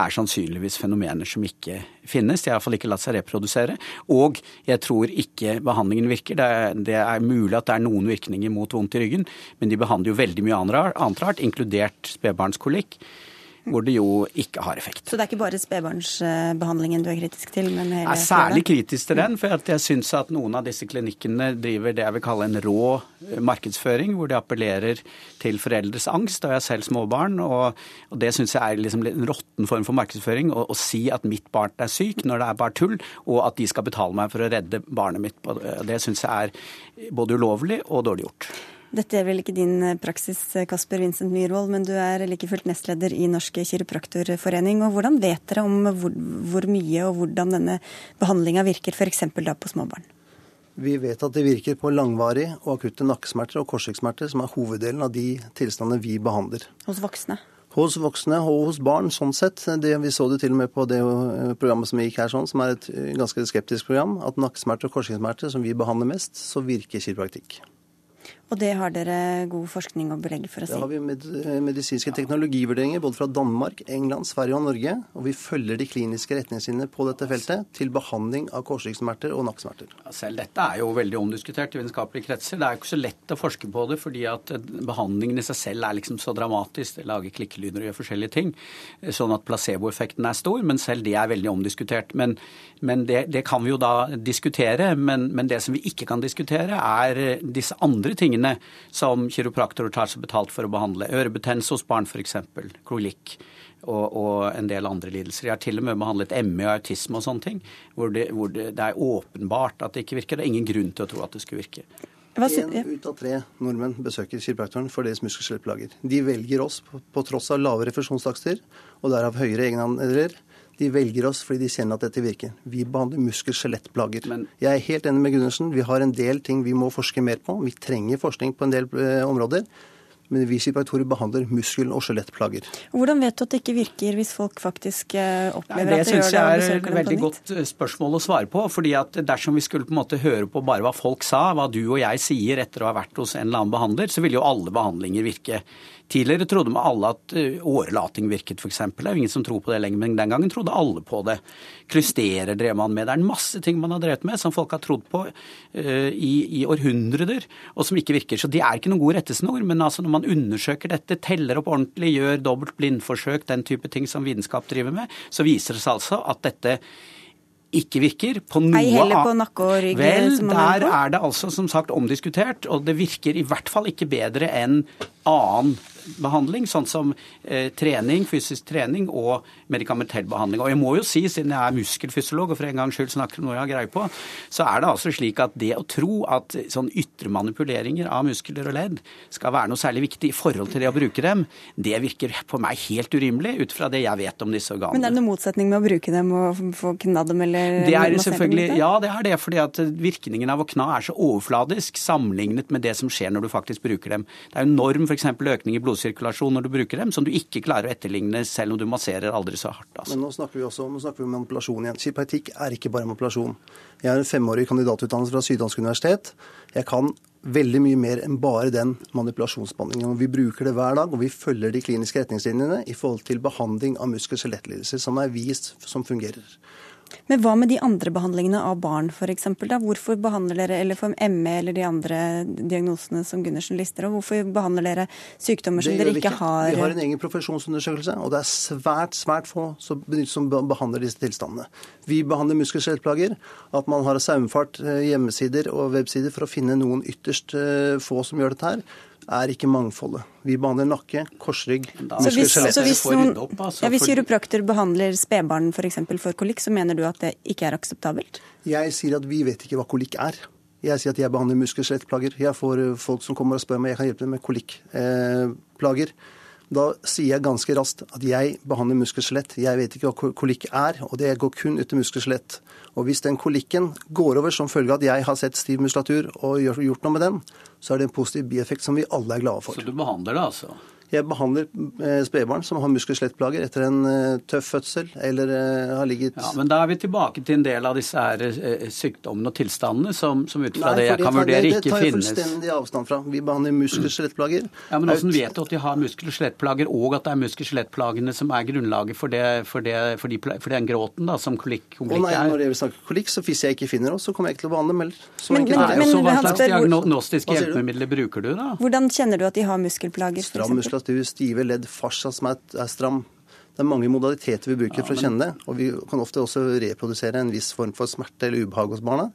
er sannsynligvis fenomener som ikke finnes. De har iallfall ikke latt seg reprodusere. Og jeg tror ikke behandlingen virker. Det er, det er, mulig at det er noen virkninger mot vondt i ryggen, men de behandler jo veldig mye annet rart, inkludert spedbarnskolikk hvor det jo ikke har effekt. Så det er ikke bare spedbarnsbehandlingen du er kritisk til? men hele Jeg er særlig kritisk til den, for jeg syns at noen av disse klinikkene driver det jeg vil kalle en rå eh, markedsføring, hvor de appellerer til foreldres angst. Og jeg er selv småbarn, og, og det syns jeg er liksom en råtten form for markedsføring. Å, si at mitt barn er syk når det er bare tull, og at de skal betale meg for å redde barnet mitt. Det syns jeg er både ulovlig og dårlig gjort. Dette er vel ikke din eh, praksis, eh, Kasper Vincent Myhrvold, men du er like fullt nestleder i Norsk kiropraktorforening. Og hvordan vet dere om hvor, hvor mye og hvordan denne behandlinga virker, f.eks. da på småbarn? Vi vet at det virker på langvarig og akutte nakkesmerter og korsryggsmerter, som er hoveddelen av de tilstandene vi behandler. Hos voksne? Hos voksne og hos barn, sånn sett. Det, vi så det til og med på det eh, programmet som gikk her, sånn, som er et ganske skeptisk program. At nakkesmerter og korsryggsmerter, som vi behandler mest, så virker kiropraktikk. Og det har dere god forskning og belegg for å si? Det har vi med, medisinske teknologivurderinger både fra Danmark, England, Sverige og Norge. Og vi følger de kliniske retningslinjene på dette feltet til behandling av korsryggsmerter og nakkesmerter. Selv dette er jo veldig omdiskutert i vitenskapelige kretser. Det er jo ikke så lett å forske på det, fordi at behandlingen i seg selv er liksom så dramatisk. Det lager klikkelyder og gjør forskjellige ting. Sånn at placeboeffekten er stor, men selv det er veldig omdiskutert. Men, men det, det, kan vi jo da diskutere. Men, men det som vi ikke kan diskutere, er disse andre tingene tingene som kiropraktorer tar seg betalt for å behandle. Ørebetennelse hos barn f.eks. Krolikk. Og, og, en del andre lidelser. Jeg har til og med behandlet ME og autisme og sånne ting, hvor, det, hvor det, det, er åpenbart at det ikke virker. Det er ingen grunn til å tro at det skulle virke. En ut av tre nordmenn besøker kiropraktoren for deres muskel- og skjelettplager. De velger oss på, på tross av lave refusjonstakster og derav høyere egenandeler de velger oss fordi de kjenner at dette virker. Vi behandler muskel-skjelettplager. Jeg er helt enig med Gundersen. Vi har en del ting vi må forske mer på. Vi trenger forskning på en del eh, områder. Men vi kiropraktorer behandler muskel- og skjelettplager. Hvordan vet du at det ikke virker, hvis folk faktisk eh, opplever ja, det at det gjør det? Det syns jeg er et veldig godt eh, spørsmål å svare på. fordi at Dersom vi skulle på en måte høre på bare hva folk sa, hva du og jeg sier etter å ha vært hos en eller annen behandler, så ville jo alle behandlinger virke. Tidligere trodde man alle at eh, årelating virket, f.eks. Det er jo ingen som tror på det lenger, men den gangen trodde alle på det. Klysterer drev man med. Det er en masse ting man har drevet med som folk har trodd på uh, i, i, århundrer, og som ikke virker. Så de er ikke noen gode rettesnor. Men altså når man undersøker dette, teller opp ordentlig, gjør dobbelt blindforsøk, den type ting som vitenskap driver med, så viser det seg altså at dette ikke virker. På noe Ei heller på nakke og rygg? Vel, der er det altså som sagt omdiskutert, og det virker i hvert fall ikke bedre enn annen behandling, sånn som eh, trening, fysisk trening og medikamentell behandling. Og jeg må jo si, siden jeg er muskelfysiolog og for en gangs skyld snakker om noe jeg har greie på, så er det altså slik at det å tro at sånn ytre manipuleringer av muskler og ledd skal være noe særlig viktig i forhold til det å bruke dem, det virker på meg helt urimelig ut fra det jeg vet om disse organene. Men er det noen motsetning med å bruke dem og få knadd dem, eller det er selvfølgelig, Ja, det er det. fordi at virkningen av å kna er så overfladisk sammenlignet med det som skjer når du faktisk bruker dem. Det er enorm f.eks. økning i blodsirkulasjon når du bruker dem, som du ikke klarer å etterligne selv om du masserer aldri så hardt. Altså. Men nå snakker vi også om, vi om manipulasjon igjen. Kiropraktikk er ikke bare manipulasjon. Jeg har en femårig kandidatutdannelse fra Syddansk universitet. Jeg kan veldig mye mer enn bare den manipulasjonsbehandlingen. Vi bruker det hver dag, og vi følger de kliniske retningslinjene i forhold til behandling av muskel- og skjelettlidelser som er vist som fungerer. Men hva med de andre behandlingene av barn f.eks.? Hvorfor behandler dere eller for ME eller de andre diagnosene som Gundersen lister, og hvorfor behandler dere sykdommer som dere ikke, ikke har Vi har en egen profesjonsundersøkelse, og det er svært, svært få som behandler disse tilstandene. Vi behandler muskel- og skjelettplager. At man har saumfart eh, hjemmesider og websider for å finne noen ytterst eh, få som gjør dette her er ikke mangfoldet. Vi behandler nakke, korsrygg, muskler, skjelett. Så hvis, noen, ja, hvis kiropraktor behandler spedbarn. For, for kolikk, så mener du at det ikke er akseptabelt? Jeg sier at vi vet ikke hva kolikk er. Jeg sier at jeg behandler muskel- og skjelettplager. Jeg får eh, folk som kommer og spør meg jeg kan hjelpe dem med kolikkplager. Eh, da sier jeg ganske raskt at jeg behandler muskelskjelett. Jeg vet ikke hva kolikk er, og det går kun ut til muskel. Og hvis den kolikken går over som følge av at jeg har sett stiv muskulatur og gjort noe med den, så er det en positiv bieffekt som vi alle er glade for. Så du behandler det, altså? Jeg behandler eh, spedbarn som har muskel- og skjelettplager etter en eh, tøff fødsel eller eh, har ligget Ja, Men da er vi tilbake til en del av disse her sykdommene og tilstandene som, som ut fra Nei, det jeg kan vurdere, ikke finnes. Det tar jeg fullstendig avstand fra. Vi behandler muskel- og skjelettplager. Ja, Men hvordan vet du at de har muskel- og skjelettplager, og at det er muskel- og skjelettplagene som er grunnlaget for, det, for, det, for, de, for den gråten da, som kolikk er? Nei, når jeg snakker kolikk, så hvis jeg ikke finner oss, så kommer jeg ikke til å behandle dem heller. Så men, men, men, så hva slags diagnostiske hjelpemidler bruker du, da? Hvordan kjenner du at de har muskelplager? Stram muskulatur, stive ledd ledd, fascia som er, er, stram. Det er mange modaliteter vi bruker ja, for å kjenne det. Og vi kan ofte også reprodusere en viss form for smerte eller ubehag hos barna.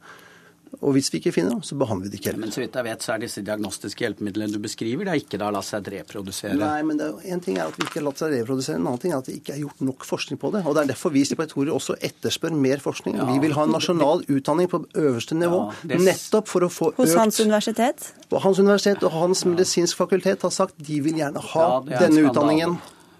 Og hvis vi ikke finner dem, så behandler vi det ikke heller. Men så vidt jeg vet, så er disse diagnostiske hjelpemidlene du beskriver, det er ikke da latt seg reprodusere? Nei, men er, en ting er at vi ikke har latt seg reprodusere, en annen ting er at det ikke er gjort nok forskning på det. Og det er derfor vi stipendiatorer også etterspør mer forskning. Ja. Vi vil ha en nasjonal utdanning på øverste nivå, ja, det... nettopp for å få økt Hos Hans universitet? Hans universitet og Hans medisinsk fakultet har sagt de vil gjerne ha ja, denne utdanningen.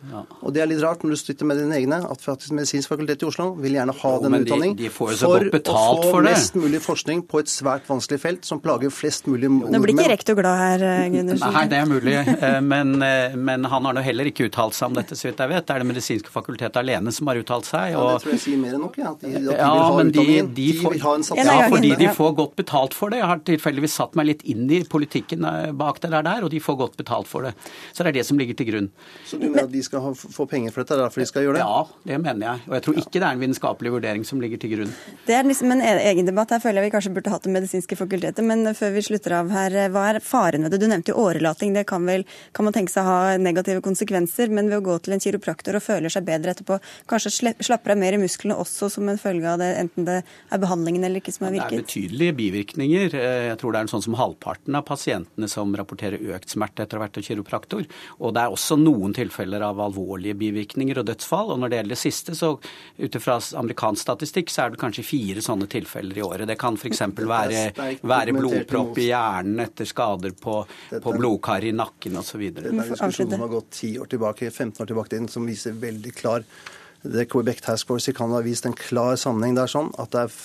Ja. Og det er litt rart når du sitter med dine egne, at faktisk Medisinsk fakultet i Oslo vil gjerne ha jo, denne utdanning de, de for å få for mest mulig forskning på et svært vanskelig felt som plager flest mulig nordmenn. Nå blir ikke rektor glad her, eh, Gundersen. Nei, det er mulig. Eh, men, eh, men han har nå heller ikke uttalt seg om dette, så vidt jeg vet. Det er Det medisinske fakultetet alene som har uttalt seg. Og... Ja, det tror jeg sier mer enn nok, ja. At de, at de ja, vil ha men de, de, får, vil ha en satsing. Ja, fordi de får godt betalt for det. Jeg har tilfeldigvis satt meg litt inn i politikken bak det der, og de får godt betalt for det. Så det er det som ligger til grunn. Så du mener at de skal ha, få penger for dette? derfor de skal gjøre det? Ja, det mener jeg. Og jeg tror ikke det er en vitenskapelig vurdering som ligger til grunn. Det er liksom en e- egen debatt. Her føler jeg vi kanskje burde hatt Det medisinske fakultetet. Men før vi slutter av her, hva er faren ved det? Du nevnte jo årelating. Det kan vel kan man tenke seg ha negative konsekvenser. Men ved å gå til en kiropraktor og føler seg bedre etterpå, kanskje slapper av mer i musklene også som en følge av det, enten det er behandlingen eller ikke som har virket? Det er betydelige bivirkninger. Eh, jeg tror det er en sånn som halvparten av pasientene som rapporterer økt smerte etter å ha vært kiropraktor. Og det er også noen tilfeller av alvorlige bivirkninger og dødsfall. Og når det gjelder det siste, så ut ifra amerikansk statistikk, så er det kanskje fire sånne tilfeller i året. Det kan f.eks. være, være blodpropp i hjernen etter skader på, på blodkar i nakken osv. Det er en diskusjon som har gått 10 år tilbake, 15 år tilbake, som viser veldig klar det Quebec Task Force i Canada har vist en klar sammenheng der sånn at det er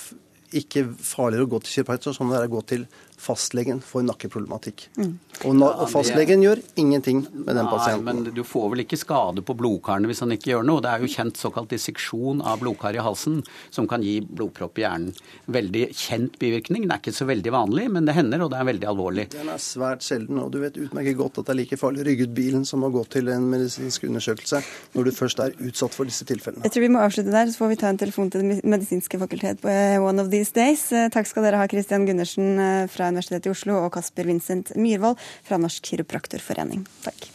ikke farligere å gå til kiropraktor som det er å gå til fastlegen får nakkeproblematikk. Mm. Og, og, fastlegen gjør ingenting med den pasienten. Nei, men du får vel ikke skade på blodkarene hvis han ikke gjør noe. Det er jo kjent såkalt disseksjon av blodkar i halsen som kan gi blodpropp i hjernen. Veldig kjent bivirkning. Det er ikke så veldig vanlig, men det hender, og det er veldig alvorlig. Den er svært sjelden, og du vet utmerket godt at det er like farlig å rygge ut bilen som å gå til en medisinsk undersøkelse når du først er utsatt for disse tilfellene. Jeg tror vi må avslutte der, så får vi ta en telefon til Det medisinske fakultet på eh, One of these days. Eh, takk skal dere ha, Christian Gundersen eh, Universitetet i Oslo og Kasper Vincent Myhrvold fra Norsk kiropraktorforening. Takk.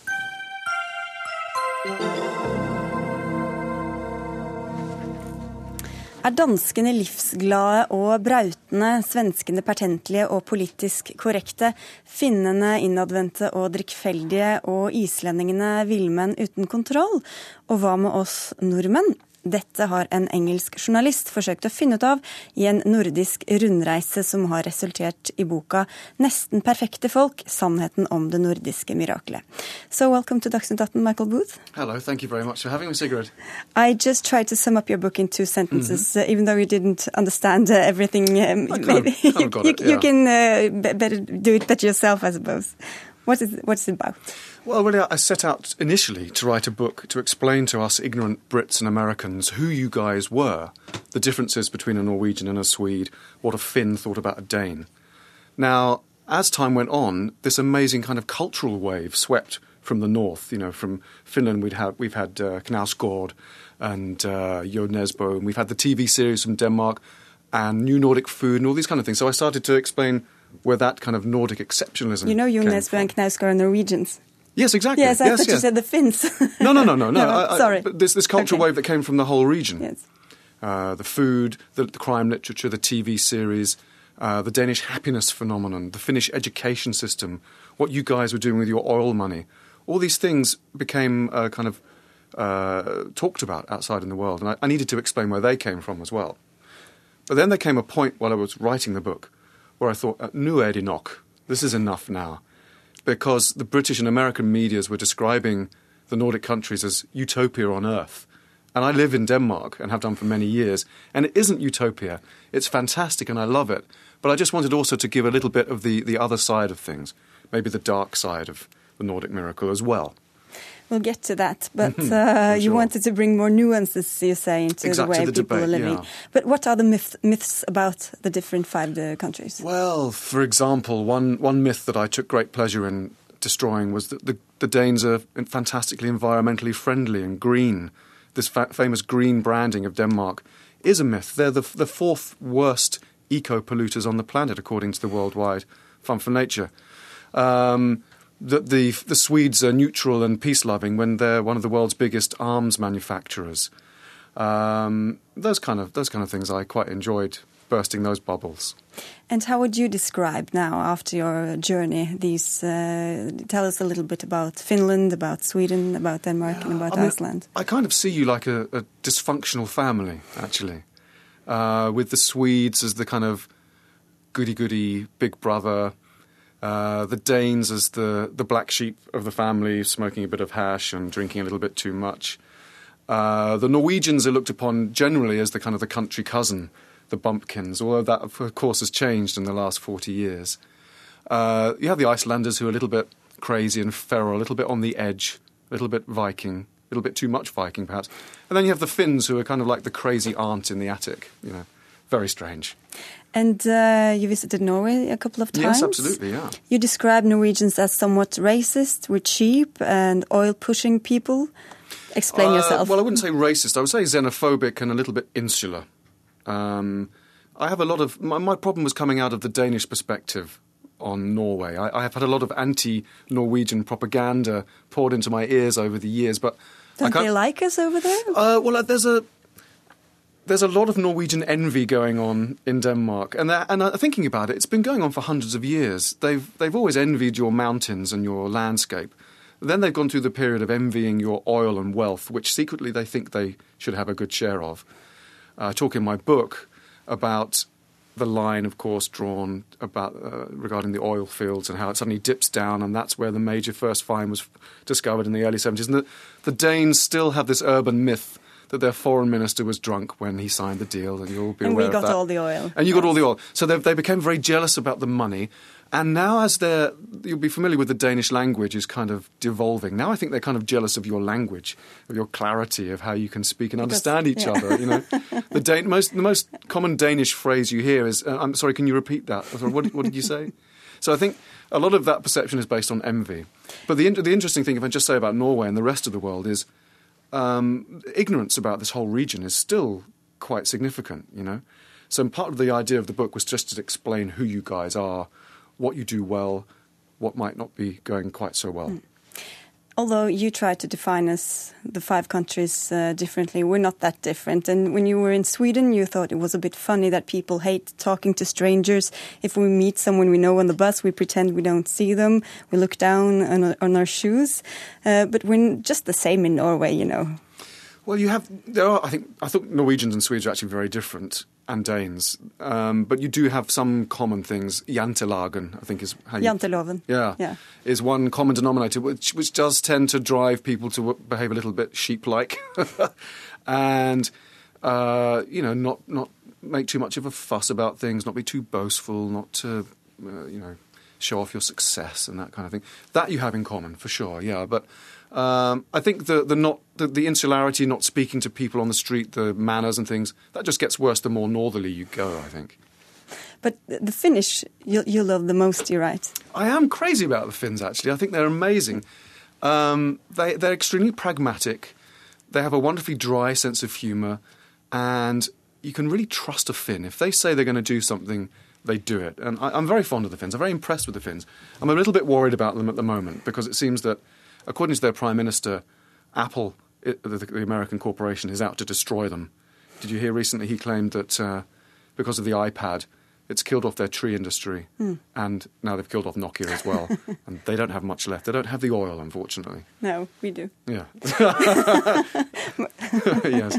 Er danskene livsglade og brautende? svenskene pertentlige og politisk korrekte, finnene innadvendte og drikkfeldige og islendingene villmenn uten kontroll? Og hva med oss nordmenn? Dette har en engelsk journalist forsøkt å finne ut av i en nordisk rundreise som har resultert i boka 'Nesten perfekte folk sannheten om det nordiske miraklet'. So welcome to Dagsnytt 18, Michael Booth. Hello, thank you very much for having me, Sigrid. I just tried to sum up your book in two sentences, mm -hmm. uh, even though you didn't understand uh, everything. Um, I kind of, kind of got you, it, yeah. you can uh, better do it better yourself, I suppose. What is, what's it about? Well, really, I set out initially to write a book to explain to us ignorant Brits and Americans who you guys were, the differences between a Norwegian and a Swede, what a Finn thought about a Dane. Now, as time went on, this amazing kind of cultural wave swept from the north. You know, from Finland, we'd have, we've had uh, Knausgård and uh, and we've had the TV series from Denmark and new Nordic food and all these kind of things. So I started to explain where that kind of Nordic exceptionalism. You know, Jo came Nesbo from. and are Norwegians. Yes, exactly. Yes, I yes, thought you said the Finns. No, no, no, no, no. No, I- I- sorry. but this this cultural Okay. wave that came from the whole region. Yes. Uh, the food, the, the crime literature, the TV series, uh, the Danish happiness phenomenon, the Finnish education system, what you guys were doing with your oil money. All these things became uh, kind of uh, talked about outside in the world, and I, I needed to explain where they came from as well. But then there came a point while I was writing the book where I thought, uh, nu är det nog. This is enough now. Because the British and American medias were describing the Nordic countries as utopia on earth. And I live in Denmark and have done for many years. And it isn't utopia. It's fantastic and I love it. But I just wanted also to give a little bit of the, the other side of things, maybe the dark side of the Nordic miracle as well. We'll get to that, but Mhm, uh, for you wanted to bring more nuances, you say, into Exactly, the way the people debate, are living. yeah. But what are the myth, myths about the different five uh, countries? Well, for example, one, one myth that I took great pleasure in destroying was that the, the Danes are fantastically environmentally friendly and green. This fa- famous green branding of Denmark is a myth. They're the, the fourth worst eco polluters on the planet, according to the Worldwide Fund for Nature. Um, that the, the Swedes are neutral and peace loving when they're one of the world's biggest arms manufacturers. Um, those kind of those kind of things I quite enjoyed bursting those bubbles. And how would you describe now, after your journey, these? Uh, tell us a little bit about Finland, about Sweden, about Denmark, and about I mean, Iceland. I kind of see you like a, a dysfunctional family, actually, uh, with the Swedes as the kind of goody goody big brother, uh, the Danes as the, the black sheep of the family, smoking a bit of hash and drinking a little bit too much. Uh, the Norwegians are looked upon generally as the kind of the country cousin, the bumpkins, although that, of course, has changed in the last 40 years. Uh, you have the Icelanders who are a little bit crazy and feral, a little bit on the edge, a little bit Viking, a little bit too much Viking, perhaps. And then you have the Finns who are kind of like the crazy aunt in the attic, you know, very strange. And uh, you visited Norway a couple of times. Yes, absolutely, yeah. You describe Norwegians as somewhat racist, we're cheap, and oil-pushing people. Explain Uh, yourself. Well, I wouldn't say racist. I would say xenophobic and a little bit insular. Um, I have a lot of my, my problem was coming out of the Danish perspective on Norway. I, I have had a lot of anti-Norwegian propaganda poured into my ears over the years, but Don't they like us over there? Uh, well, uh, there's a there's a lot of Norwegian envy going on in Denmark, and and uh, thinking about it, it's been going on for hundreds of years. They've they've always envied your mountains and your landscape. Then they've gone through the period of envying your oil and wealth, which secretly they think they should have a good share of. Uh, I talk in my book about the line, of course, drawn about uh, regarding the oil fields and how it suddenly dips down, and that's where the major first find was discovered in the early 70s. And the, the Danes still have this urban myth that their foreign minister was drunk when he signed the deal, and you'll be And we aware got of that. all the oil. And you got all the oil. So they, they became very jealous about the money. And now, as they're, you'll be familiar with the Danish language is kind of devolving. Now I think they're kind of jealous of your language, of your clarity, of how you can speak and Because- understand each yeah. other. You know, the Dan- most the most common Danish phrase you hear is, uh, "I'm sorry, can you repeat that?" What, what did you say? So I think a lot of that perception is based on envy. But the in- the interesting thing, if I just say about Norway and the rest of the world, is um, ignorance about this whole region is still quite significant, you know. So part of the idea of the book was just to explain who you guys are, what you do well, what might not be going quite so well. Although you try to define us, the five countries, uh, differently, we're not that different. And when you were in Sweden, you thought it was a bit funny that people hate talking to strangers. If we meet someone we know on the bus, we pretend we don't see them. We look down on, on our shoes. Uh, but we're just the same in Norway, you know. Well, you have. There are. I think. I thought Norwegians and Swedes are actually very different, and Danes. Um, but you do have some common things. Jantelagen, I think, is how you. Janteloven. Yeah, Yeah. is one common denominator, which which does tend to drive people to behave a little bit sheep-like, and uh, you know, not not make too much of a fuss about things, not be too boastful, not to uh, you know show off your success and that kind of thing. That you have in common for sure, yeah. But um, I think the the not the, the insularity, not speaking to people on the street, the manners and things, that just gets worse the more northerly you go. I think. But the Finnish you, you love the most, you're right. I am crazy about the Finns, actually. I think they're amazing. Um, they, they're extremely pragmatic. They have a wonderfully dry sense of humour, and you can really trust a Finn. If they say they're going to do something, they do it. And I, I'm very fond of the Finns. I'm very impressed with the Finns. I'm a little bit worried about them at the moment because it seems that, according to their Prime Minister, Apple, it, the, the American corporation, is out to destroy them. Did you hear recently he claimed that uh, because of the iPad, it's killed off their tree industry, and now they've killed off Nokia as well. and they don't have much left. They don't have the oil, unfortunately. No, we do. Yeah. yes.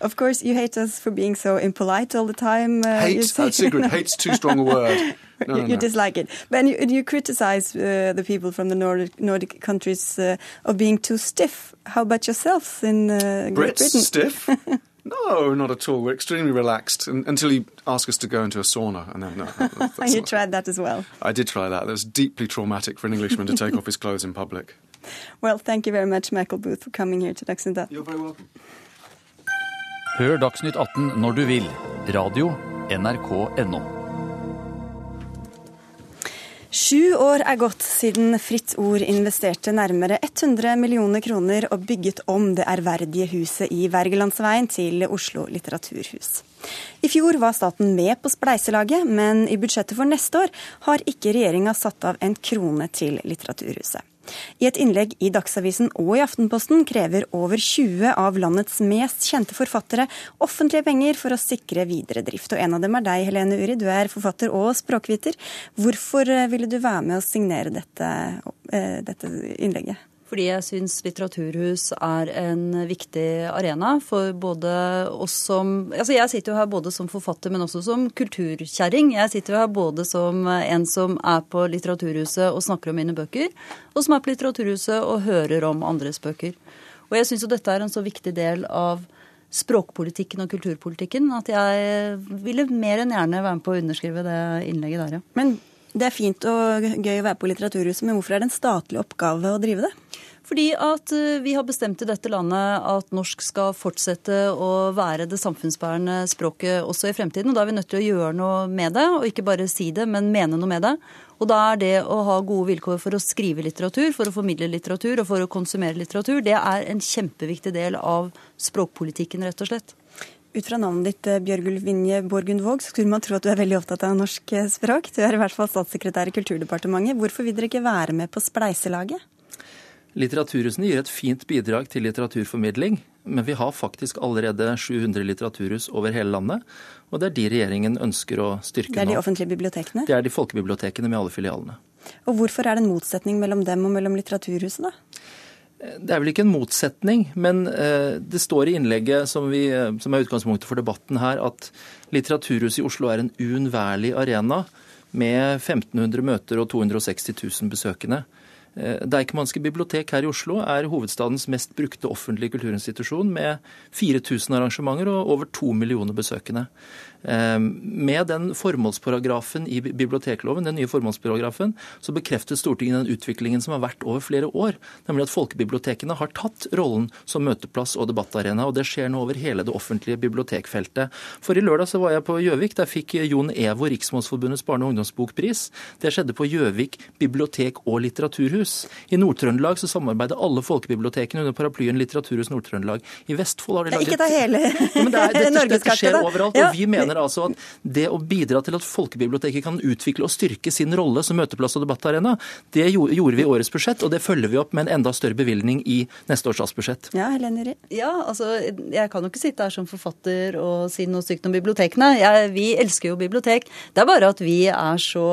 Of course, you hate us for being so impolite all the time. Uh, Hate, uh, Sigrid, hate's too strong a word. No, you, no, you no. dislike it. But you, you criticize uh, the people from the Nordic, Nordic countries uh, of being too stiff. How about yourselves in uh, Great Britain? stiff? No, not at all. We're extremely relaxed and, until you ask us to go into a sauna, and then no, that, you not- tried that as well. I did try that. That was deeply traumatic for an Englishman to take off his clothes in public. Well, thank you very much, Michael Booth, for coming here to Dagsnytt 18. You're very welcome. Hør Dagsnytt 18 når du vil. Radio NRK.no. Sju år er gått siden Fritt Ord investerte nærmere 100 millioner kroner og bygget om det ærverdige huset i Wergelandsveien til Oslo litteraturhus. I fjor var staten med på spleiselaget, men i budsjettet for neste år har ikke regjeringa satt av en krone til Litteraturhuset. I et innlegg i Dagsavisen og i Aftenposten krever over 20 av landets mest kjente forfattere offentlige penger for å sikre videre drift. Og en av dem er deg, Helene Uri. Du er forfatter og språkviter. Hvorfor eh, ville du være med å signere dette, eh, dette innlegget? Fordi jeg syns litteraturhus er en viktig arena for både oss som Altså jeg sitter jo her både som forfatter, men også som kulturkjerring. Jeg sitter jo her både som en som er på Litteraturhuset og snakker om mine bøker, og som er på Litteraturhuset og hører om andres bøker. Og jeg syns jo dette er en så viktig del av språkpolitikken og kulturpolitikken at jeg ville mer enn gjerne være med på å underskrive det innlegget der, ja. Men det er fint og gøy å være på Litteraturhuset, men hvorfor er det en statlig oppgave å drive det? Fordi at eh, vi har bestemt i dette landet at norsk skal fortsette å være det samfunnsbærende språket også i fremtiden. og Da er vi nødt til å gjøre noe med det, og ikke bare si det, men mene noe med det. Og da er det å ha gode vilkår for å skrive litteratur, for å formidle litteratur og for å konsumere litteratur, det er en kjempeviktig del av språkpolitikken, rett og slett. Ut fra navnet ditt, eh, Bjørgulf Vinje Borgundvåg, så skulle man tro at du er veldig opptatt av norsk eh, språk. Du er i hvert fall statssekretær i Kulturdepartementet. Hvorfor vil dere ikke være med på spleiselaget? Litteraturhusene gir et fint bidrag til litteraturformidling, men vi har faktisk allerede 700 litteraturhus over hele landet, og det er de regjeringen ønsker å styrke nå. Det er de offentlige bibliotekene. Det er de folkebibliotekene med alle filialene. Og hvorfor er det en motsetning mellom dem og mellom litteraturhusene? Det er vel ikke en motsetning, men eh, det står i innlegget som, vi, eh, som er utgangspunktet for debatten her, at Litteraturhuset i Oslo er en uunnværlig arena med 1500 møter og 260 000 besøkende. Eh, Deichmanske bibliotek her i Oslo er hovedstadens mest brukte offentlige kulturinstitusjon med 4000 arrangementer og over to millioner besøkende. Eh, Med den formålsparagrafen i bibliotekloven, den nye formålsparagrafen, så bekreftet Stortinget den utviklingen som har vært over flere år, nemlig at folkebibliotekene har tatt rollen som møteplass og debattarena, og det skjer nå over hele det offentlige bibliotekfeltet. For i lørdag så var jeg på Gjøvik, der fikk Jon Evo Riksmålsforbundets barne- og ungdomsbokpris. Det skjedde på Gjøvik bibliotek og litteraturhus. Litteraturhus. I Nord-Trøndelag så samarbeider alle folkebibliotekene under paraplyen Litteraturhus Nord-Trøndelag. I Vestfold har de laget Ikke ta hele ja, da. det er, dette, dette skjer overalt, Ja. og vi mener altså at det å bidra til at folkebiblioteket kan utvikle og styrke sin rolle som møteplass og debattarena, det gjorde vi i årets budsjett, og det følger vi opp med en enda større bevilgning i neste års statsbudsjett. Ja, Helene. Ja, altså, Jeg kan jo ikke sitte her som forfatter og si noe stygt om bibliotekene. Jeg, vi elsker jo bibliotek. Det er bare at vi er så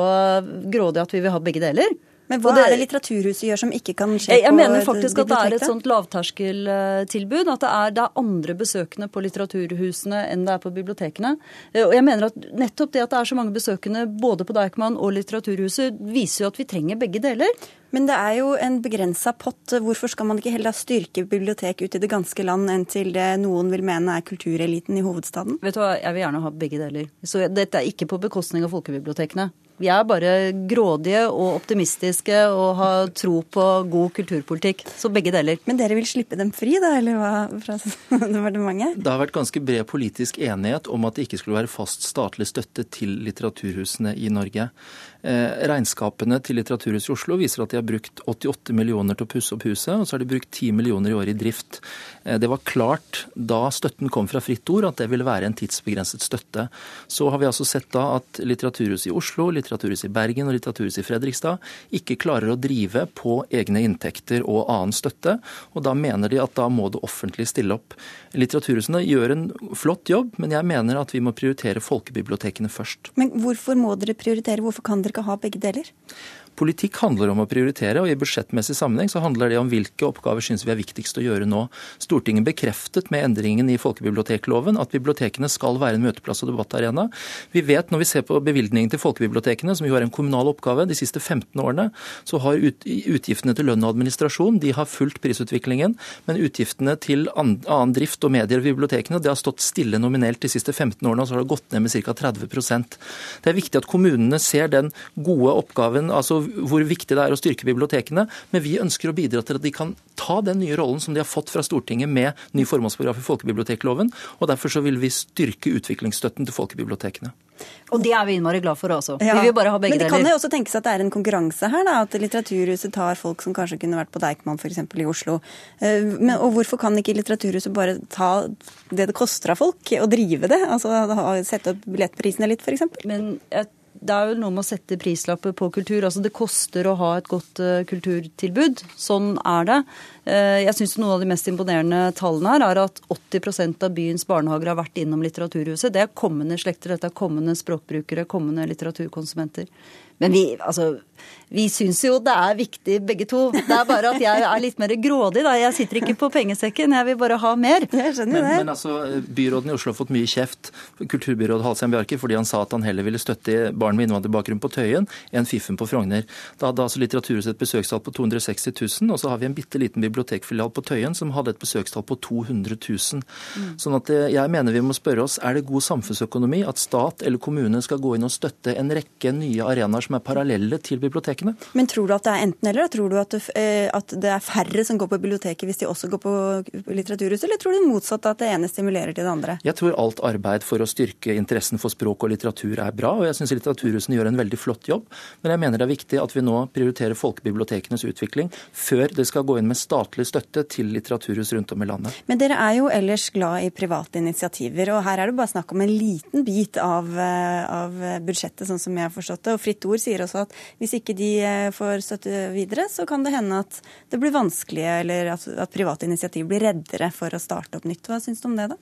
grådige at vi vil ha begge deler. Men hva det- er det Litteraturhuset gjør som ikke kan skje Jeg, jeg på mener faktisk at det er et sånt lavterskeltilbud. At det er, det er andre besøkende på litteraturhusene enn det er på bibliotekene. Eh, Og jeg mener at nettopp det at det er så mange besøkende både på Deichman og Litteraturhuset, viser jo at vi trenger begge deler. Men det er jo en begrensa pott. Hvorfor skal man ikke heller styrke bibliotek ut i det ganske land enn til det noen vil mene er kultureliten i hovedstaden? Vet du hva, Jeg vil gjerne ha begge deler. Så dette er ikke på bekostning av folkebibliotekene. Vi er bare grådige og optimistiske og har tro på god kulturpolitikk. Så begge deler. Men dere vil slippe dem fri, da, eller hva, fra departementet? Det har vært ganske bred politisk enighet om at det ikke skulle være fast statlig støtte til litteraturhusene i Norge. Eh, regnskapene til Litteraturhuset i Oslo viser at de har brukt 88 millioner til å pusse opp huset, og så har de brukt 10 millioner i året i drift. Eh, det var klart da støtten kom fra Fritt Ord at det ville være en tidsbegrenset støtte. Så har vi altså sett da at Litteraturhuset i Oslo, Litteraturhuset i Bergen og Litteraturhuset i Fredrikstad ikke klarer å drive på egne inntekter og annen støtte, og da mener de at da må det offentlige stille opp. Litteraturhusene gjør en flott jobb, men jeg mener at vi må prioritere folkebibliotekene først. Men hvorfor må dere prioritere? Hvorfor kan dere ikke ha begge deler? Politikk handler om å prioritere, og i budsjettmessig sammenheng så handler det om hvilke oppgaver syns vi er viktigst å gjøre nå. Stortinget bekreftet med endringen i folkebibliotekloven at bibliotekene skal være en møteplass og debattarena. Vi vet når vi ser på bevilgningen til folkebibliotekene, som jo er en kommunal oppgave, de siste 15 årene, så har utgiftene til lønn og administrasjon de har fulgt prisutviklingen, men utgiftene til an, annen drift og medier ved bibliotekene det har stått stille nominelt de siste 15 årene, og så har det gått ned med ca. 30% Det er viktig at kommunene ser den gode oppgaven, altså hvor viktig det er å styrke bibliotekene, men vi ønsker å bidra til at de kan ta den nye rollen som de har fått fra Stortinget med ny formålsparagraf i folkebibliotekloven, og derfor så vil vi styrke utviklingsstøtten til folkebibliotekene. Og det er vi innmari glad for også. Ja. Vi vil bare ha begge deler. Men det kan jo også tenkes at det er en konkurranse her, da. At Litteraturhuset tar folk som kanskje kunne vært på Deichman f.eks. i Oslo. Eh, Men, og hvorfor kan ikke Litteraturhuset bare ta det det koster av folk, og drive det? Altså sette opp billettprisene litt, f.eks.? Men jeg det er jo noe med å sette prislapper på kultur. Altså Det koster å ha et godt eh, kulturtilbud. Sånn er det. Eh, jeg syns noen av de mest imponerende tallene her er at 80% av byens barnehager har vært innom Litteraturhuset. Det er kommende slekter, dette er kommende språkbrukere, kommende litteraturkonsumenter. Men vi, altså, vi syns jo det er viktig begge to. Det er bare at jeg er litt mer grådig. Da. Jeg sitter ikke på pengesekken, jeg vil bare ha mer. Jeg skjønner Men, det. men altså, byråden i Oslo har fått mye kjeft, kulturbyråd Halsheim Bjarke, fordi han sa at han heller ville støtte barn med innvandrerbakgrunn på Tøyen enn Fiffen på Frogner. Da hadde altså Litteraturhuset et besøkstall på 260 000, og så har vi en bitte liten bibliotekfilial på Tøyen som hadde et besøkstall på 200 000. Sånn at eh, jeg mener vi må spørre oss, er det god samfunnsøkonomi at stat eller kommune skal gå inn og støtte en rekke nye arenaer som er parallelle til bibliotekene? Men tror du at det er enten-eller? Tror du at det, eh, at det er færre som går på biblioteket hvis de også går på Litteraturhuset, eller tror du motsatt at det ene stimulerer til det andre? Jeg tror alt arbeid for å styrke interessen for språk og litteratur er bra, og jeg syns Litteraturhusene gjør en veldig flott jobb. Men jeg mener det er viktig at vi nå prioriterer folkebibliotekenes utvikling før det skal gå inn med statlig støtte til litteraturhus rundt om i landet. Men dere er jo ellers glad i private initiativer, og her er det bare snakk om en liten bit av, eh, av budsjettet, sånn som jeg har forstått det. Og Fritt Ord sier også at hvis ikke de eh, får støtte videre, så kan det hende at det blir vanskelig, eller at, at private initiativ blir reddere for å starte opp nytt. Hva syns du om det, da?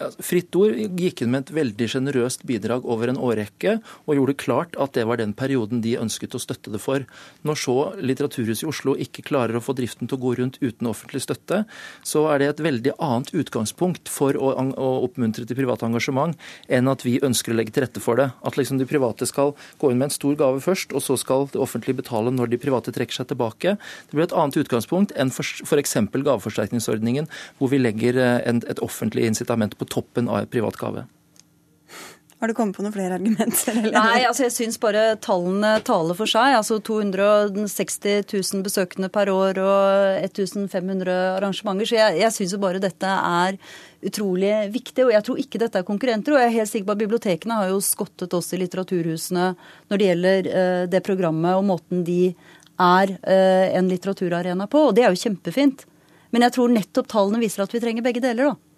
Fritt Ord gikk inn med et veldig sjenerøst bidrag over en årrekke, og gjorde klart at det var den perioden de ønsket å støtte det for. Når så Litteraturhuset i Oslo ikke klarer å få driften til å gå rundt uten offentlig støtte, så er det et veldig annet utgangspunkt for å, oppmuntre til privat engasjement enn at vi ønsker å legge til rette for det. At liksom de private skal gå inn med en stor gave først, og så skal det offentlige betale når de private trekker seg tilbake. Det blir et annet utgangspunkt enn f.eks. gaveforsterkningsordningen, hvor vi legger eh, et offentlig incitament på toppen av en privat gave. Har du kommet på noen flere argumenter? Eller? Nei, altså jeg syns bare tallene taler for seg. Altså 260 000 besøkende per år og 1500 arrangementer. Så jeg, jeg syns jo bare dette er utrolig viktig. Og jeg tror ikke dette er konkurrenter. Og jeg er helt sikker på at bibliotekene har jo skottet oss i litteraturhusene når det gjelder eh, det programmet og måten de er eh, en litteraturarena på, og det er jo kjempefint. Men jeg tror nettopp tallene viser at vi trenger begge deler, da.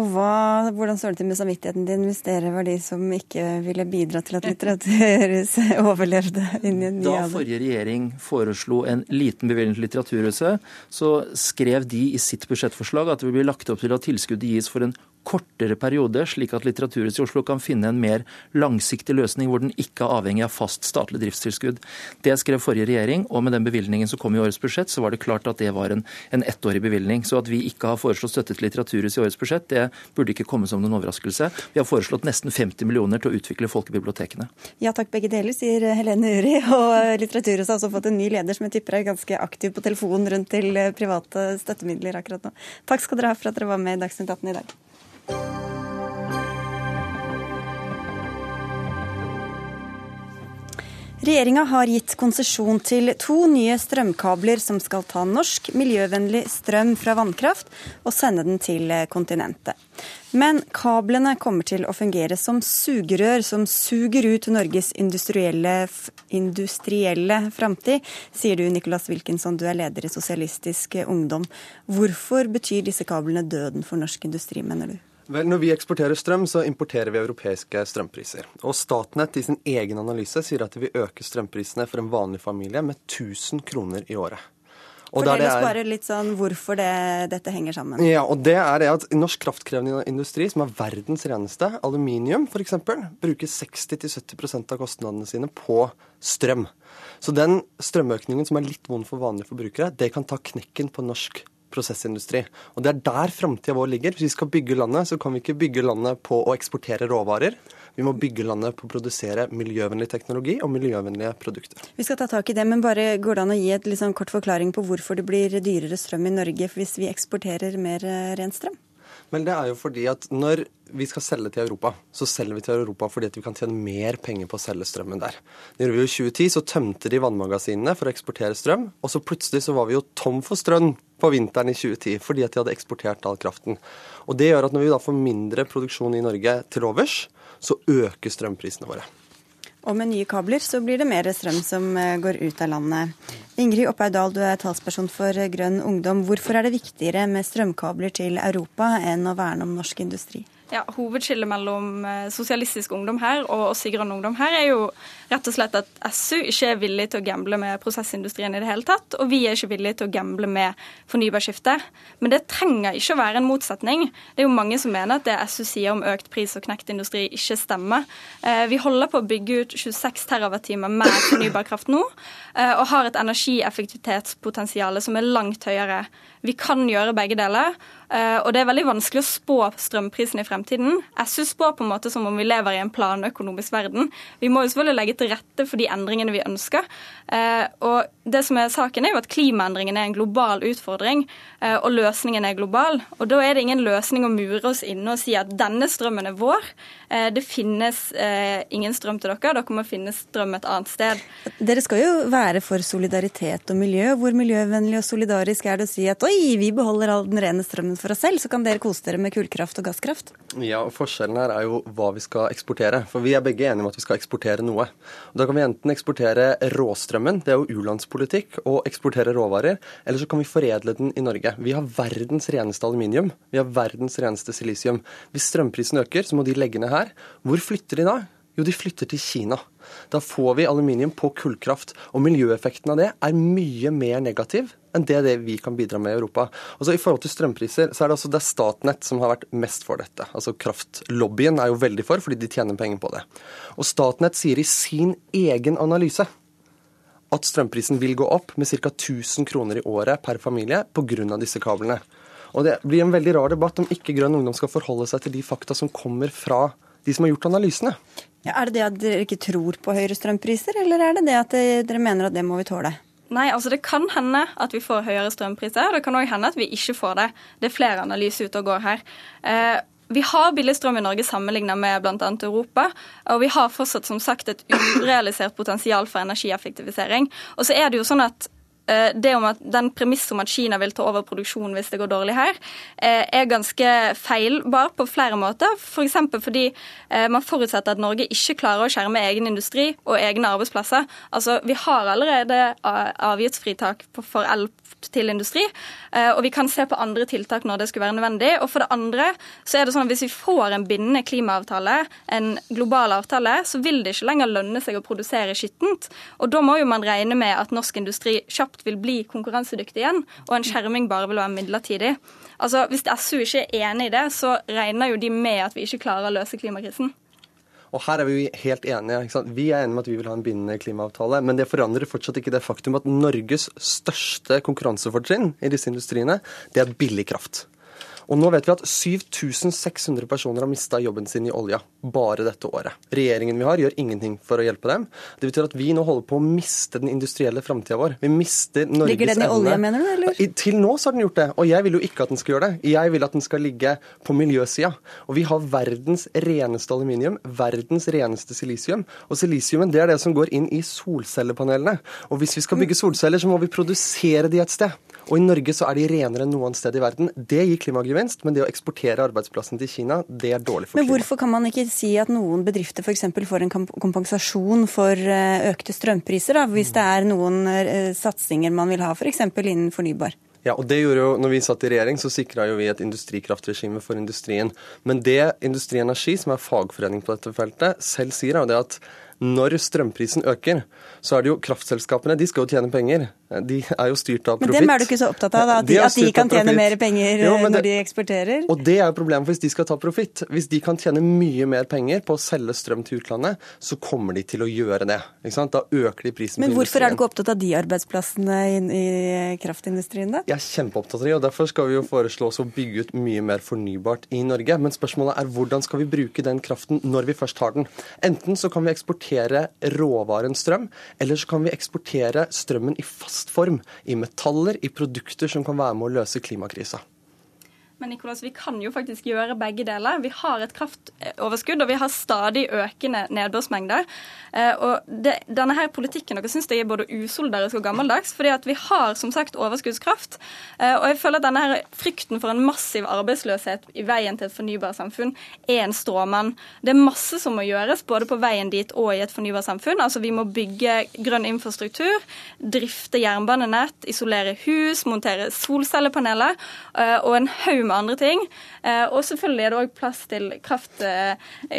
Og hva, Hvordan står det til med samvittigheten din hvis dere var de som ikke ville bidra til at Litteraturhuset overlevde? inn i en Da forrige regjering foreslo en liten bevilgning til Litteraturhuset, så skrev de i sitt budsjettforslag at det vil bli lagt opp til at tilskuddet gis for en kortere periode, slik at Litteraturhuset i Oslo kan finne en mer langsiktig løsning hvor den ikke er avhengig av fast statlig driftstilskudd. Det skrev forrige regjering, og med den bevilgningen som kom i årets budsjett, så var det klart at det var en, en ettårig bevilgning. Så at vi ikke har foreslått støtte til Litteraturhuset i årets budsjett, det burde ikke komme som noen overraskelse. Vi har foreslått nesten 50 millioner til å utvikle folkebibliotekene. Ja takk, begge deler, sier Helene Uri. Og Litteraturhuset har også fått en ny leder som jeg tipper er ganske aktiv på telefonen rundt til private støttemidler akkurat nå. Takk skal dere ha for at dere var med i Dagsnytt 18 i dag. Regjeringa har gitt konsesjon til to nye strømkabler som skal ta norsk miljøvennlig strøm fra vannkraft og sende den til kontinentet. Men kablene kommer til å fungere som sugerør som suger ut Norges industrielle, industrielle framtid, sier du Nicolas Wilkinson, du er leder i Sosialistisk Ungdom. Hvorfor betyr disse kablene døden for norsk industri, mener du? Vel, Når vi eksporterer strøm, så importerer vi europeiske strømpriser. Og Statnett i sin egen analyse sier at de vil øke strømprisene for en vanlig familie med 1000 kroner i året. Og Fortell oss bare litt sånn hvorfor det, dette henger sammen. Ja, og det er det at Norsk kraftkrevende industri, som er verdens reneste, aluminium f.eks., bruker 60-70% av kostnadene sine på strøm. Så den strømøkningen som er litt vond for vanlige forbrukere, det kan ta knekken på norsk prosessindustri. Og Det er der framtida vår ligger. Hvis vi skal bygge landet, så kan vi ikke bygge landet på å eksportere råvarer. Vi må bygge landet på å produsere miljøvennlig teknologi og miljøvennlige produkter. Vi skal ta tak i det, men bare går det an å gi et liksom kort forklaring på hvorfor det blir dyrere strøm i Norge hvis vi eksporterer mer eh, ren strøm? Men det er jo fordi at når vi skal selge til Europa, så selger vi til Europa fordi at vi kan tjene mer penger på å selge strømmen der. Det vi i 2010, så tømte de vannmagasinene for å eksportere strøm. Og så plutselig så var vi jo tom for strøm på vinteren i 2010 fordi at de hadde eksportert all kraften. Og det gjør at når vi da får mindre produksjon i Norge til overs, så øker strømprisene våre. Og med nye kabler så blir det mer strøm som eh, går ut av landet. Ingrid Opphaug Dahl, du er talsperson for Grønn Ungdom. Hvorfor er det viktigere med strømkabler til Europa enn å verne om norsk industri? Ja, Hovedskillet mellom eh, Sosialistisk Ungdom her og oss i Grønn Ungdom her er jo rett og slett at SU ikke er villig til å gamble med prosessindustrien i det hele tatt, og vi er ikke villige til å gamble med fornybarskiftet. Men det trenger ikke å være en motsetning. Det er jo mange som mener at det SU sier om økt pris og knekt industri, ikke stemmer. Eh, vi holder på å bygge ut 26 TWh mer fornybar kraft nå, eh, og har et energieffektivitetspotensial som er langt høyere. Vi kan gjøre begge deler. Uh, og det er veldig vanskelig å spå strømprisen i fremtiden. SU spår på en måte som om vi lever i en planøkonomisk verden. Vi må jo selvfølgelig legge til rette for de endringene vi ønsker. Uh, og det som er saken er jo at Klimaendringene er en global utfordring, uh, og løsningen er global. Og Da er det ingen løsning å mure oss inne og si at denne strømmen er vår. Det finnes ingen strøm til dere, dere må finne strøm et annet sted. Dere skal jo være for solidaritet og miljø. Hvor miljøvennlig og solidarisk er det å si at oi, vi beholder all den rene strømmen for oss selv, så kan dere kose dere med kullkraft og gasskraft? Ja, og Forskjellen her er jo hva vi skal eksportere. For vi er begge enige om at vi skal eksportere noe. Og da kan vi enten eksportere råstrømmen, det er jo u-landspolitikk, og eksportere råvarer. Eller så kan vi foredle den i Norge. Vi har verdens reneste aluminium. Vi har verdens reneste silisium. Hvis strømprisen øker, så må de legge ned her. Hvor flytter de da? Jo, de flytter til Kina. Da får vi aluminium på kullkraft. Og miljøeffekten av det er mye mer negativ enn det, det vi kan bidra med i Europa. Altså I forhold til strømpriser så er det altså det Statnett som har vært mest for dette. Altså Kraftlobbyen er jo veldig for, fordi de tjener penger på det. Og Statnett sier i sin egen analyse at strømprisen vil gå opp med ca. 1000 kroner i året per familie pga. disse kablene. Og Det blir en veldig rar debatt om ikke Grønn Ungdom skal forholde seg til de fakta som kommer fra de som har gjort analysene. Ja, er det det at dere ikke tror på høyere strømpriser, eller er det det at dere mener at det må vi tåle? Nei, altså Det kan hende at vi får høyere strømpriser. Det kan òg hende at vi ikke får det. Det er flere analyser ute og går her. Eh, vi har billig strøm i Norge sammenlignet med bl.a. Europa. Og vi har fortsatt som sagt et urealisert potensial for energieffektivisering. Og så er det jo sånn at det om at den premisset om at Kina vil ta over produksjonen hvis det går dårlig her, eh, er ganske feilbar på flere måter. F.eks. For fordi man forutsetter at Norge ikke klarer å skjerme egen industri og egne arbeidsplasser. Altså, Vi har allerede avgiftsfritak for el til industri. Eh, og vi kan se på andre tiltak når det skulle være nødvendig. Og for det andre så er det sånn at hvis vi får en bindende klimaavtale, en global avtale, så vil det ikke lenger lønne seg å produsere skittent. Og da må jo man regne med at norsk industri kjapt vil bli konkurransedyktig igjen, og en skjerming bare vil være midlertidig. Altså, Hvis SU ikke er enig i det, så regner jo de med at vi ikke klarer å løse klimakrisen. Og her er vi helt enige. Vi er enige med at vi vil ha en bindende klimaavtale, men det forandrer fortsatt ikke det faktum at Norges største konkurransefortrinn i disse industriene, det er billig kraft. Og nå vet vi at 7600 personer har mista jobben sin i olja bare dette året. Regjeringen vi har, gjør ingenting for å hjelpe dem. Det betyr at vi nå holder på å miste den industrielle framtida vår. Vi mister Norges evne. Ligger den i olja, mener du? eller? Til nå så har den gjort det. Og jeg vil jo ikke at den skal gjøre det. Jeg vil at den skal ligge på miljøsida. Og vi har verdens reneste aluminium, verdens reneste silisium. Og silisiumen det er det som går inn i solcellepanelene. Og hvis vi skal bygge solceller, så må vi produsere de et sted. Og i Norge så er de renere enn noe annet sted i verden. Det gir klimagevinst, men det å eksportere arbeidsplassen til Kina, det er dårlig for klimaet. Men hvorfor kan man ikke si at noen bedrifter f.eks. får en kompensasjon for eh, økte strømpriser, da, hvis det er noen eh, satsinger man vil ha f.eks. For innen fornybar? Ja, og det gjorde jo, når vi satt i regjering, så sikra jo vi et industrikraftregime for industrien. Men det Industri Energi, som er fagforening på dette feltet, selv sier, er jo det at når strømprisen øker, så er det jo kraftselskapene de skal jo tjene penger. De er jo styrt av profitt. Men dem er du ikke så opptatt av, da? At de, at de kan tjene mer penger jo, når de eksporterer? Og det er jo problemet hvis de skal ta profitt. Hvis de kan tjene mye mer penger på å selge strøm til utlandet, så kommer de til å gjøre det. Da øker de prisen Men hvorfor er du ikke opptatt av de arbeidsplassene i, i kraftindustrien, da? Jeg er kjempeopptatt av de, og derfor skal vi jo foreslå oss å bygge ut mye mer fornybart i Norge. Men spørsmålet er hvordan skal vi bruke den kraften når vi først har den? Enten så kan vi eksportere råvaren strøm, eller så kan vi eksportere strømmen i fast form, i metaller, i produkter som kan være med å løse klimakrisa. Men Nikolas, vi kan jo faktisk gjøre begge deler. Vi har et kraftoverskudd, og vi har stadig økende nedbørsmengder. Eh, og det, denne her politikken dere syns er både usolidarisk og gammeldags, fordi at vi har som sagt overskuddskraft. Eh, og jeg føler at denne her frykten for en massiv arbeidsløshet i veien til et fornybarsamfunn er en stråmann. Det er masse som må gjøres, både på veien dit og i et fornybarsamfunn. Altså vi må bygge grønn infrastruktur, drifte jernbanenett, isolere hus, montere solcellepaneler eh, og en haug med andre ting. Eh, og selvfølgelig er det òg plass til kraft, eh,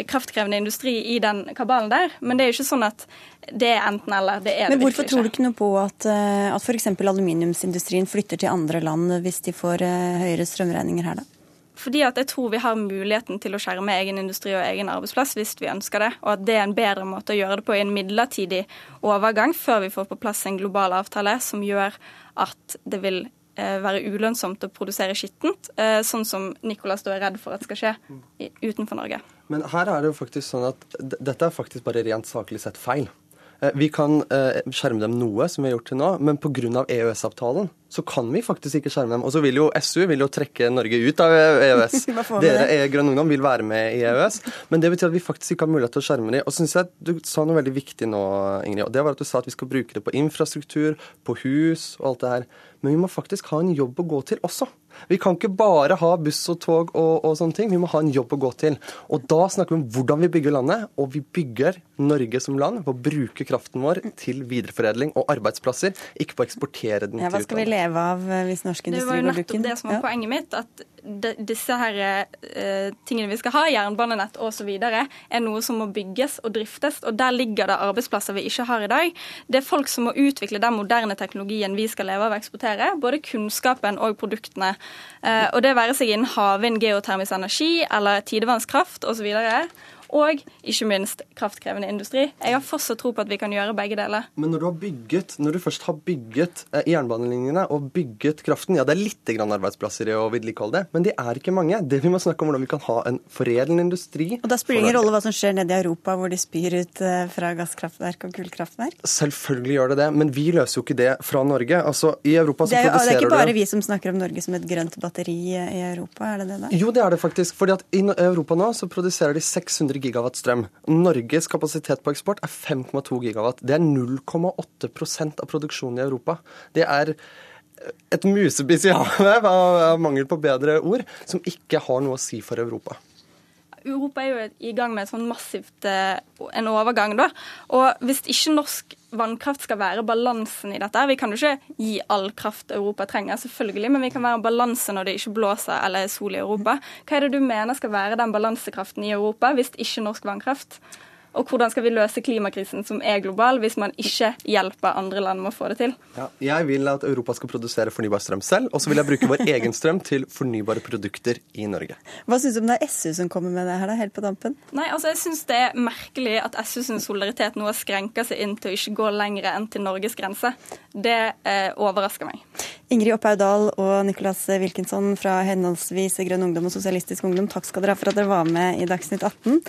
kraftkrevende industri i den kabalen der. Men det er jo ikke sånn at det er enten-eller. det er Men hvorfor tror du ikke noe på at, eh, at f.eks. aluminiumsindustrien flytter til andre land hvis de får høyere strømregninger her, da? Fordi at jeg tror vi har muligheten til å skjerme egen industri og egen arbeidsplass hvis vi ønsker det, og at det er en bedre måte å gjøre det på i en midlertidig overgang før vi får på plass en global avtale som gjør at det vil være ulønnsomt å produsere skittent, eh, sånn som Nicolas da er redd for at skal skje utenfor Norge. Men her er det jo faktisk sånn at dette er faktisk bare rent saklig sett feil. Eh, vi kan skjerme dem noe, som vi har gjort til nå, men pga. EØS-avtalen så kan vi faktisk ikke skjerme dem. Og så vil jo SU vil jo trekke Norge ut av EØS. Dere, er Grønn Ungdom, vil være med i EØS. Men det betyr at vi faktisk ikke har mulighet til å skjerme dem. Og så syns jeg du sa noe veldig viktig nå, Ingrid. Og det var at du sa at vi skal bruke det på infrastruktur, på hus og alt det her men vi må faktisk ha en jobb å gå til også. Vi kan ikke bare ha buss og tog og, og, sånne ting. Vi må ha en jobb å gå til. Og da snakker vi om hvordan vi bygger landet, og vi bygger Norge som land ved å bruke kraften vår til videreforedling og arbeidsplasser, ikke på å eksportere den ja, til utlandet. Leve av eh, hvis norsk industri går dukken? Det var jo nettopp det som var ja. poenget mitt. at disse her, uh, tingene vi skal ha, jernbanenett osv., er noe som må bygges og driftes. Og der ligger det arbeidsplasser vi ikke har i dag. Det er folk som må utvikle den moderne teknologien vi skal leve av og eksportere. Både kunnskapen og produktene. Uh, og det være seg innen havvind, geotermisk energi eller tidevannskraft osv og ikke minst kraftkrevende industri. Jeg har fortsatt tro på at vi kan gjøre begge deler. Men når du, har bygget, når du først har bygget eh, jernbanelinjene og bygget kraften, ja det er litt grann arbeidsplasser i å vedlikeholde det, men de er ikke mange. Det Vi må snakke om hvordan vi kan ha en foredlende industri. Og Da spiller det ingen rolle hva som skjer nede i Europa, hvor de spyr ut eh, fra gasskraftverk og kullkraftverk? Selvfølgelig gjør det det, men vi løser jo ikke det fra Norge. Altså, i Europa så det er, produserer Det er ikke bare vi som snakker om Norge som et grønt batteri i Europa, er det det da? Jo, det er det faktisk. fordi at i Europa nå så produserer de 600 gigawatt strøm. Norges kapasitet på eksport er 5,2 gigawatt. Det er 0,8% av produksjonen i Europa. Det er et musebiss i havet, av mangel på bedre ord, som ikke har noe å si for Europa. Europa er jo i gang med sånn massivt eh, en overgang, da. Og hvis ikke norsk vannkraft skal være balansen i dette Vi kan jo ikke gi all kraft Europa trenger, selvfølgelig, men vi kan være balanse når det ikke blåser eller er sol i Europa. Hva er det du mener skal være den balansekraften i Europa hvis ikke norsk vannkraft? Og hvordan skal vi løse klimakrisen som er global, hvis man ikke hjelper andre land med å få det til? Ja, jeg vil at Europa skal produsere fornybar strøm selv, og så vil jeg bruke vår egen strøm til fornybare produkter i Norge. Hva syns du om det er SU som kommer med det her, da, helt på dampen? Nei, altså jeg syns det er merkelig at SU sin solidaritet nå har skrenka seg inn til å ikke gå lenger enn til Norges grense. Det eh, overrasker meg. Ingrid Opphaug Dahl og Nicolas Wilkinson fra henholdsvis Grønn Ungdom og Sosialistisk Ungdom, takk skal dere ha for at dere var med i Dagsnytt 18,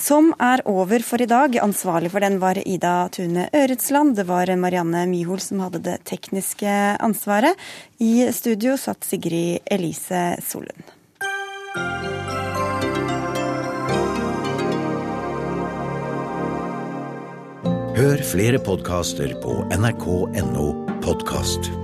som er over for i dag. Ansvarlig for den var Ida Tune Øretsland. Det var Marianne Myhol som hadde det tekniske ansvaret. I studio satt Sigrid Elise Solund. Hør flere podkaster på nrk.no podkast.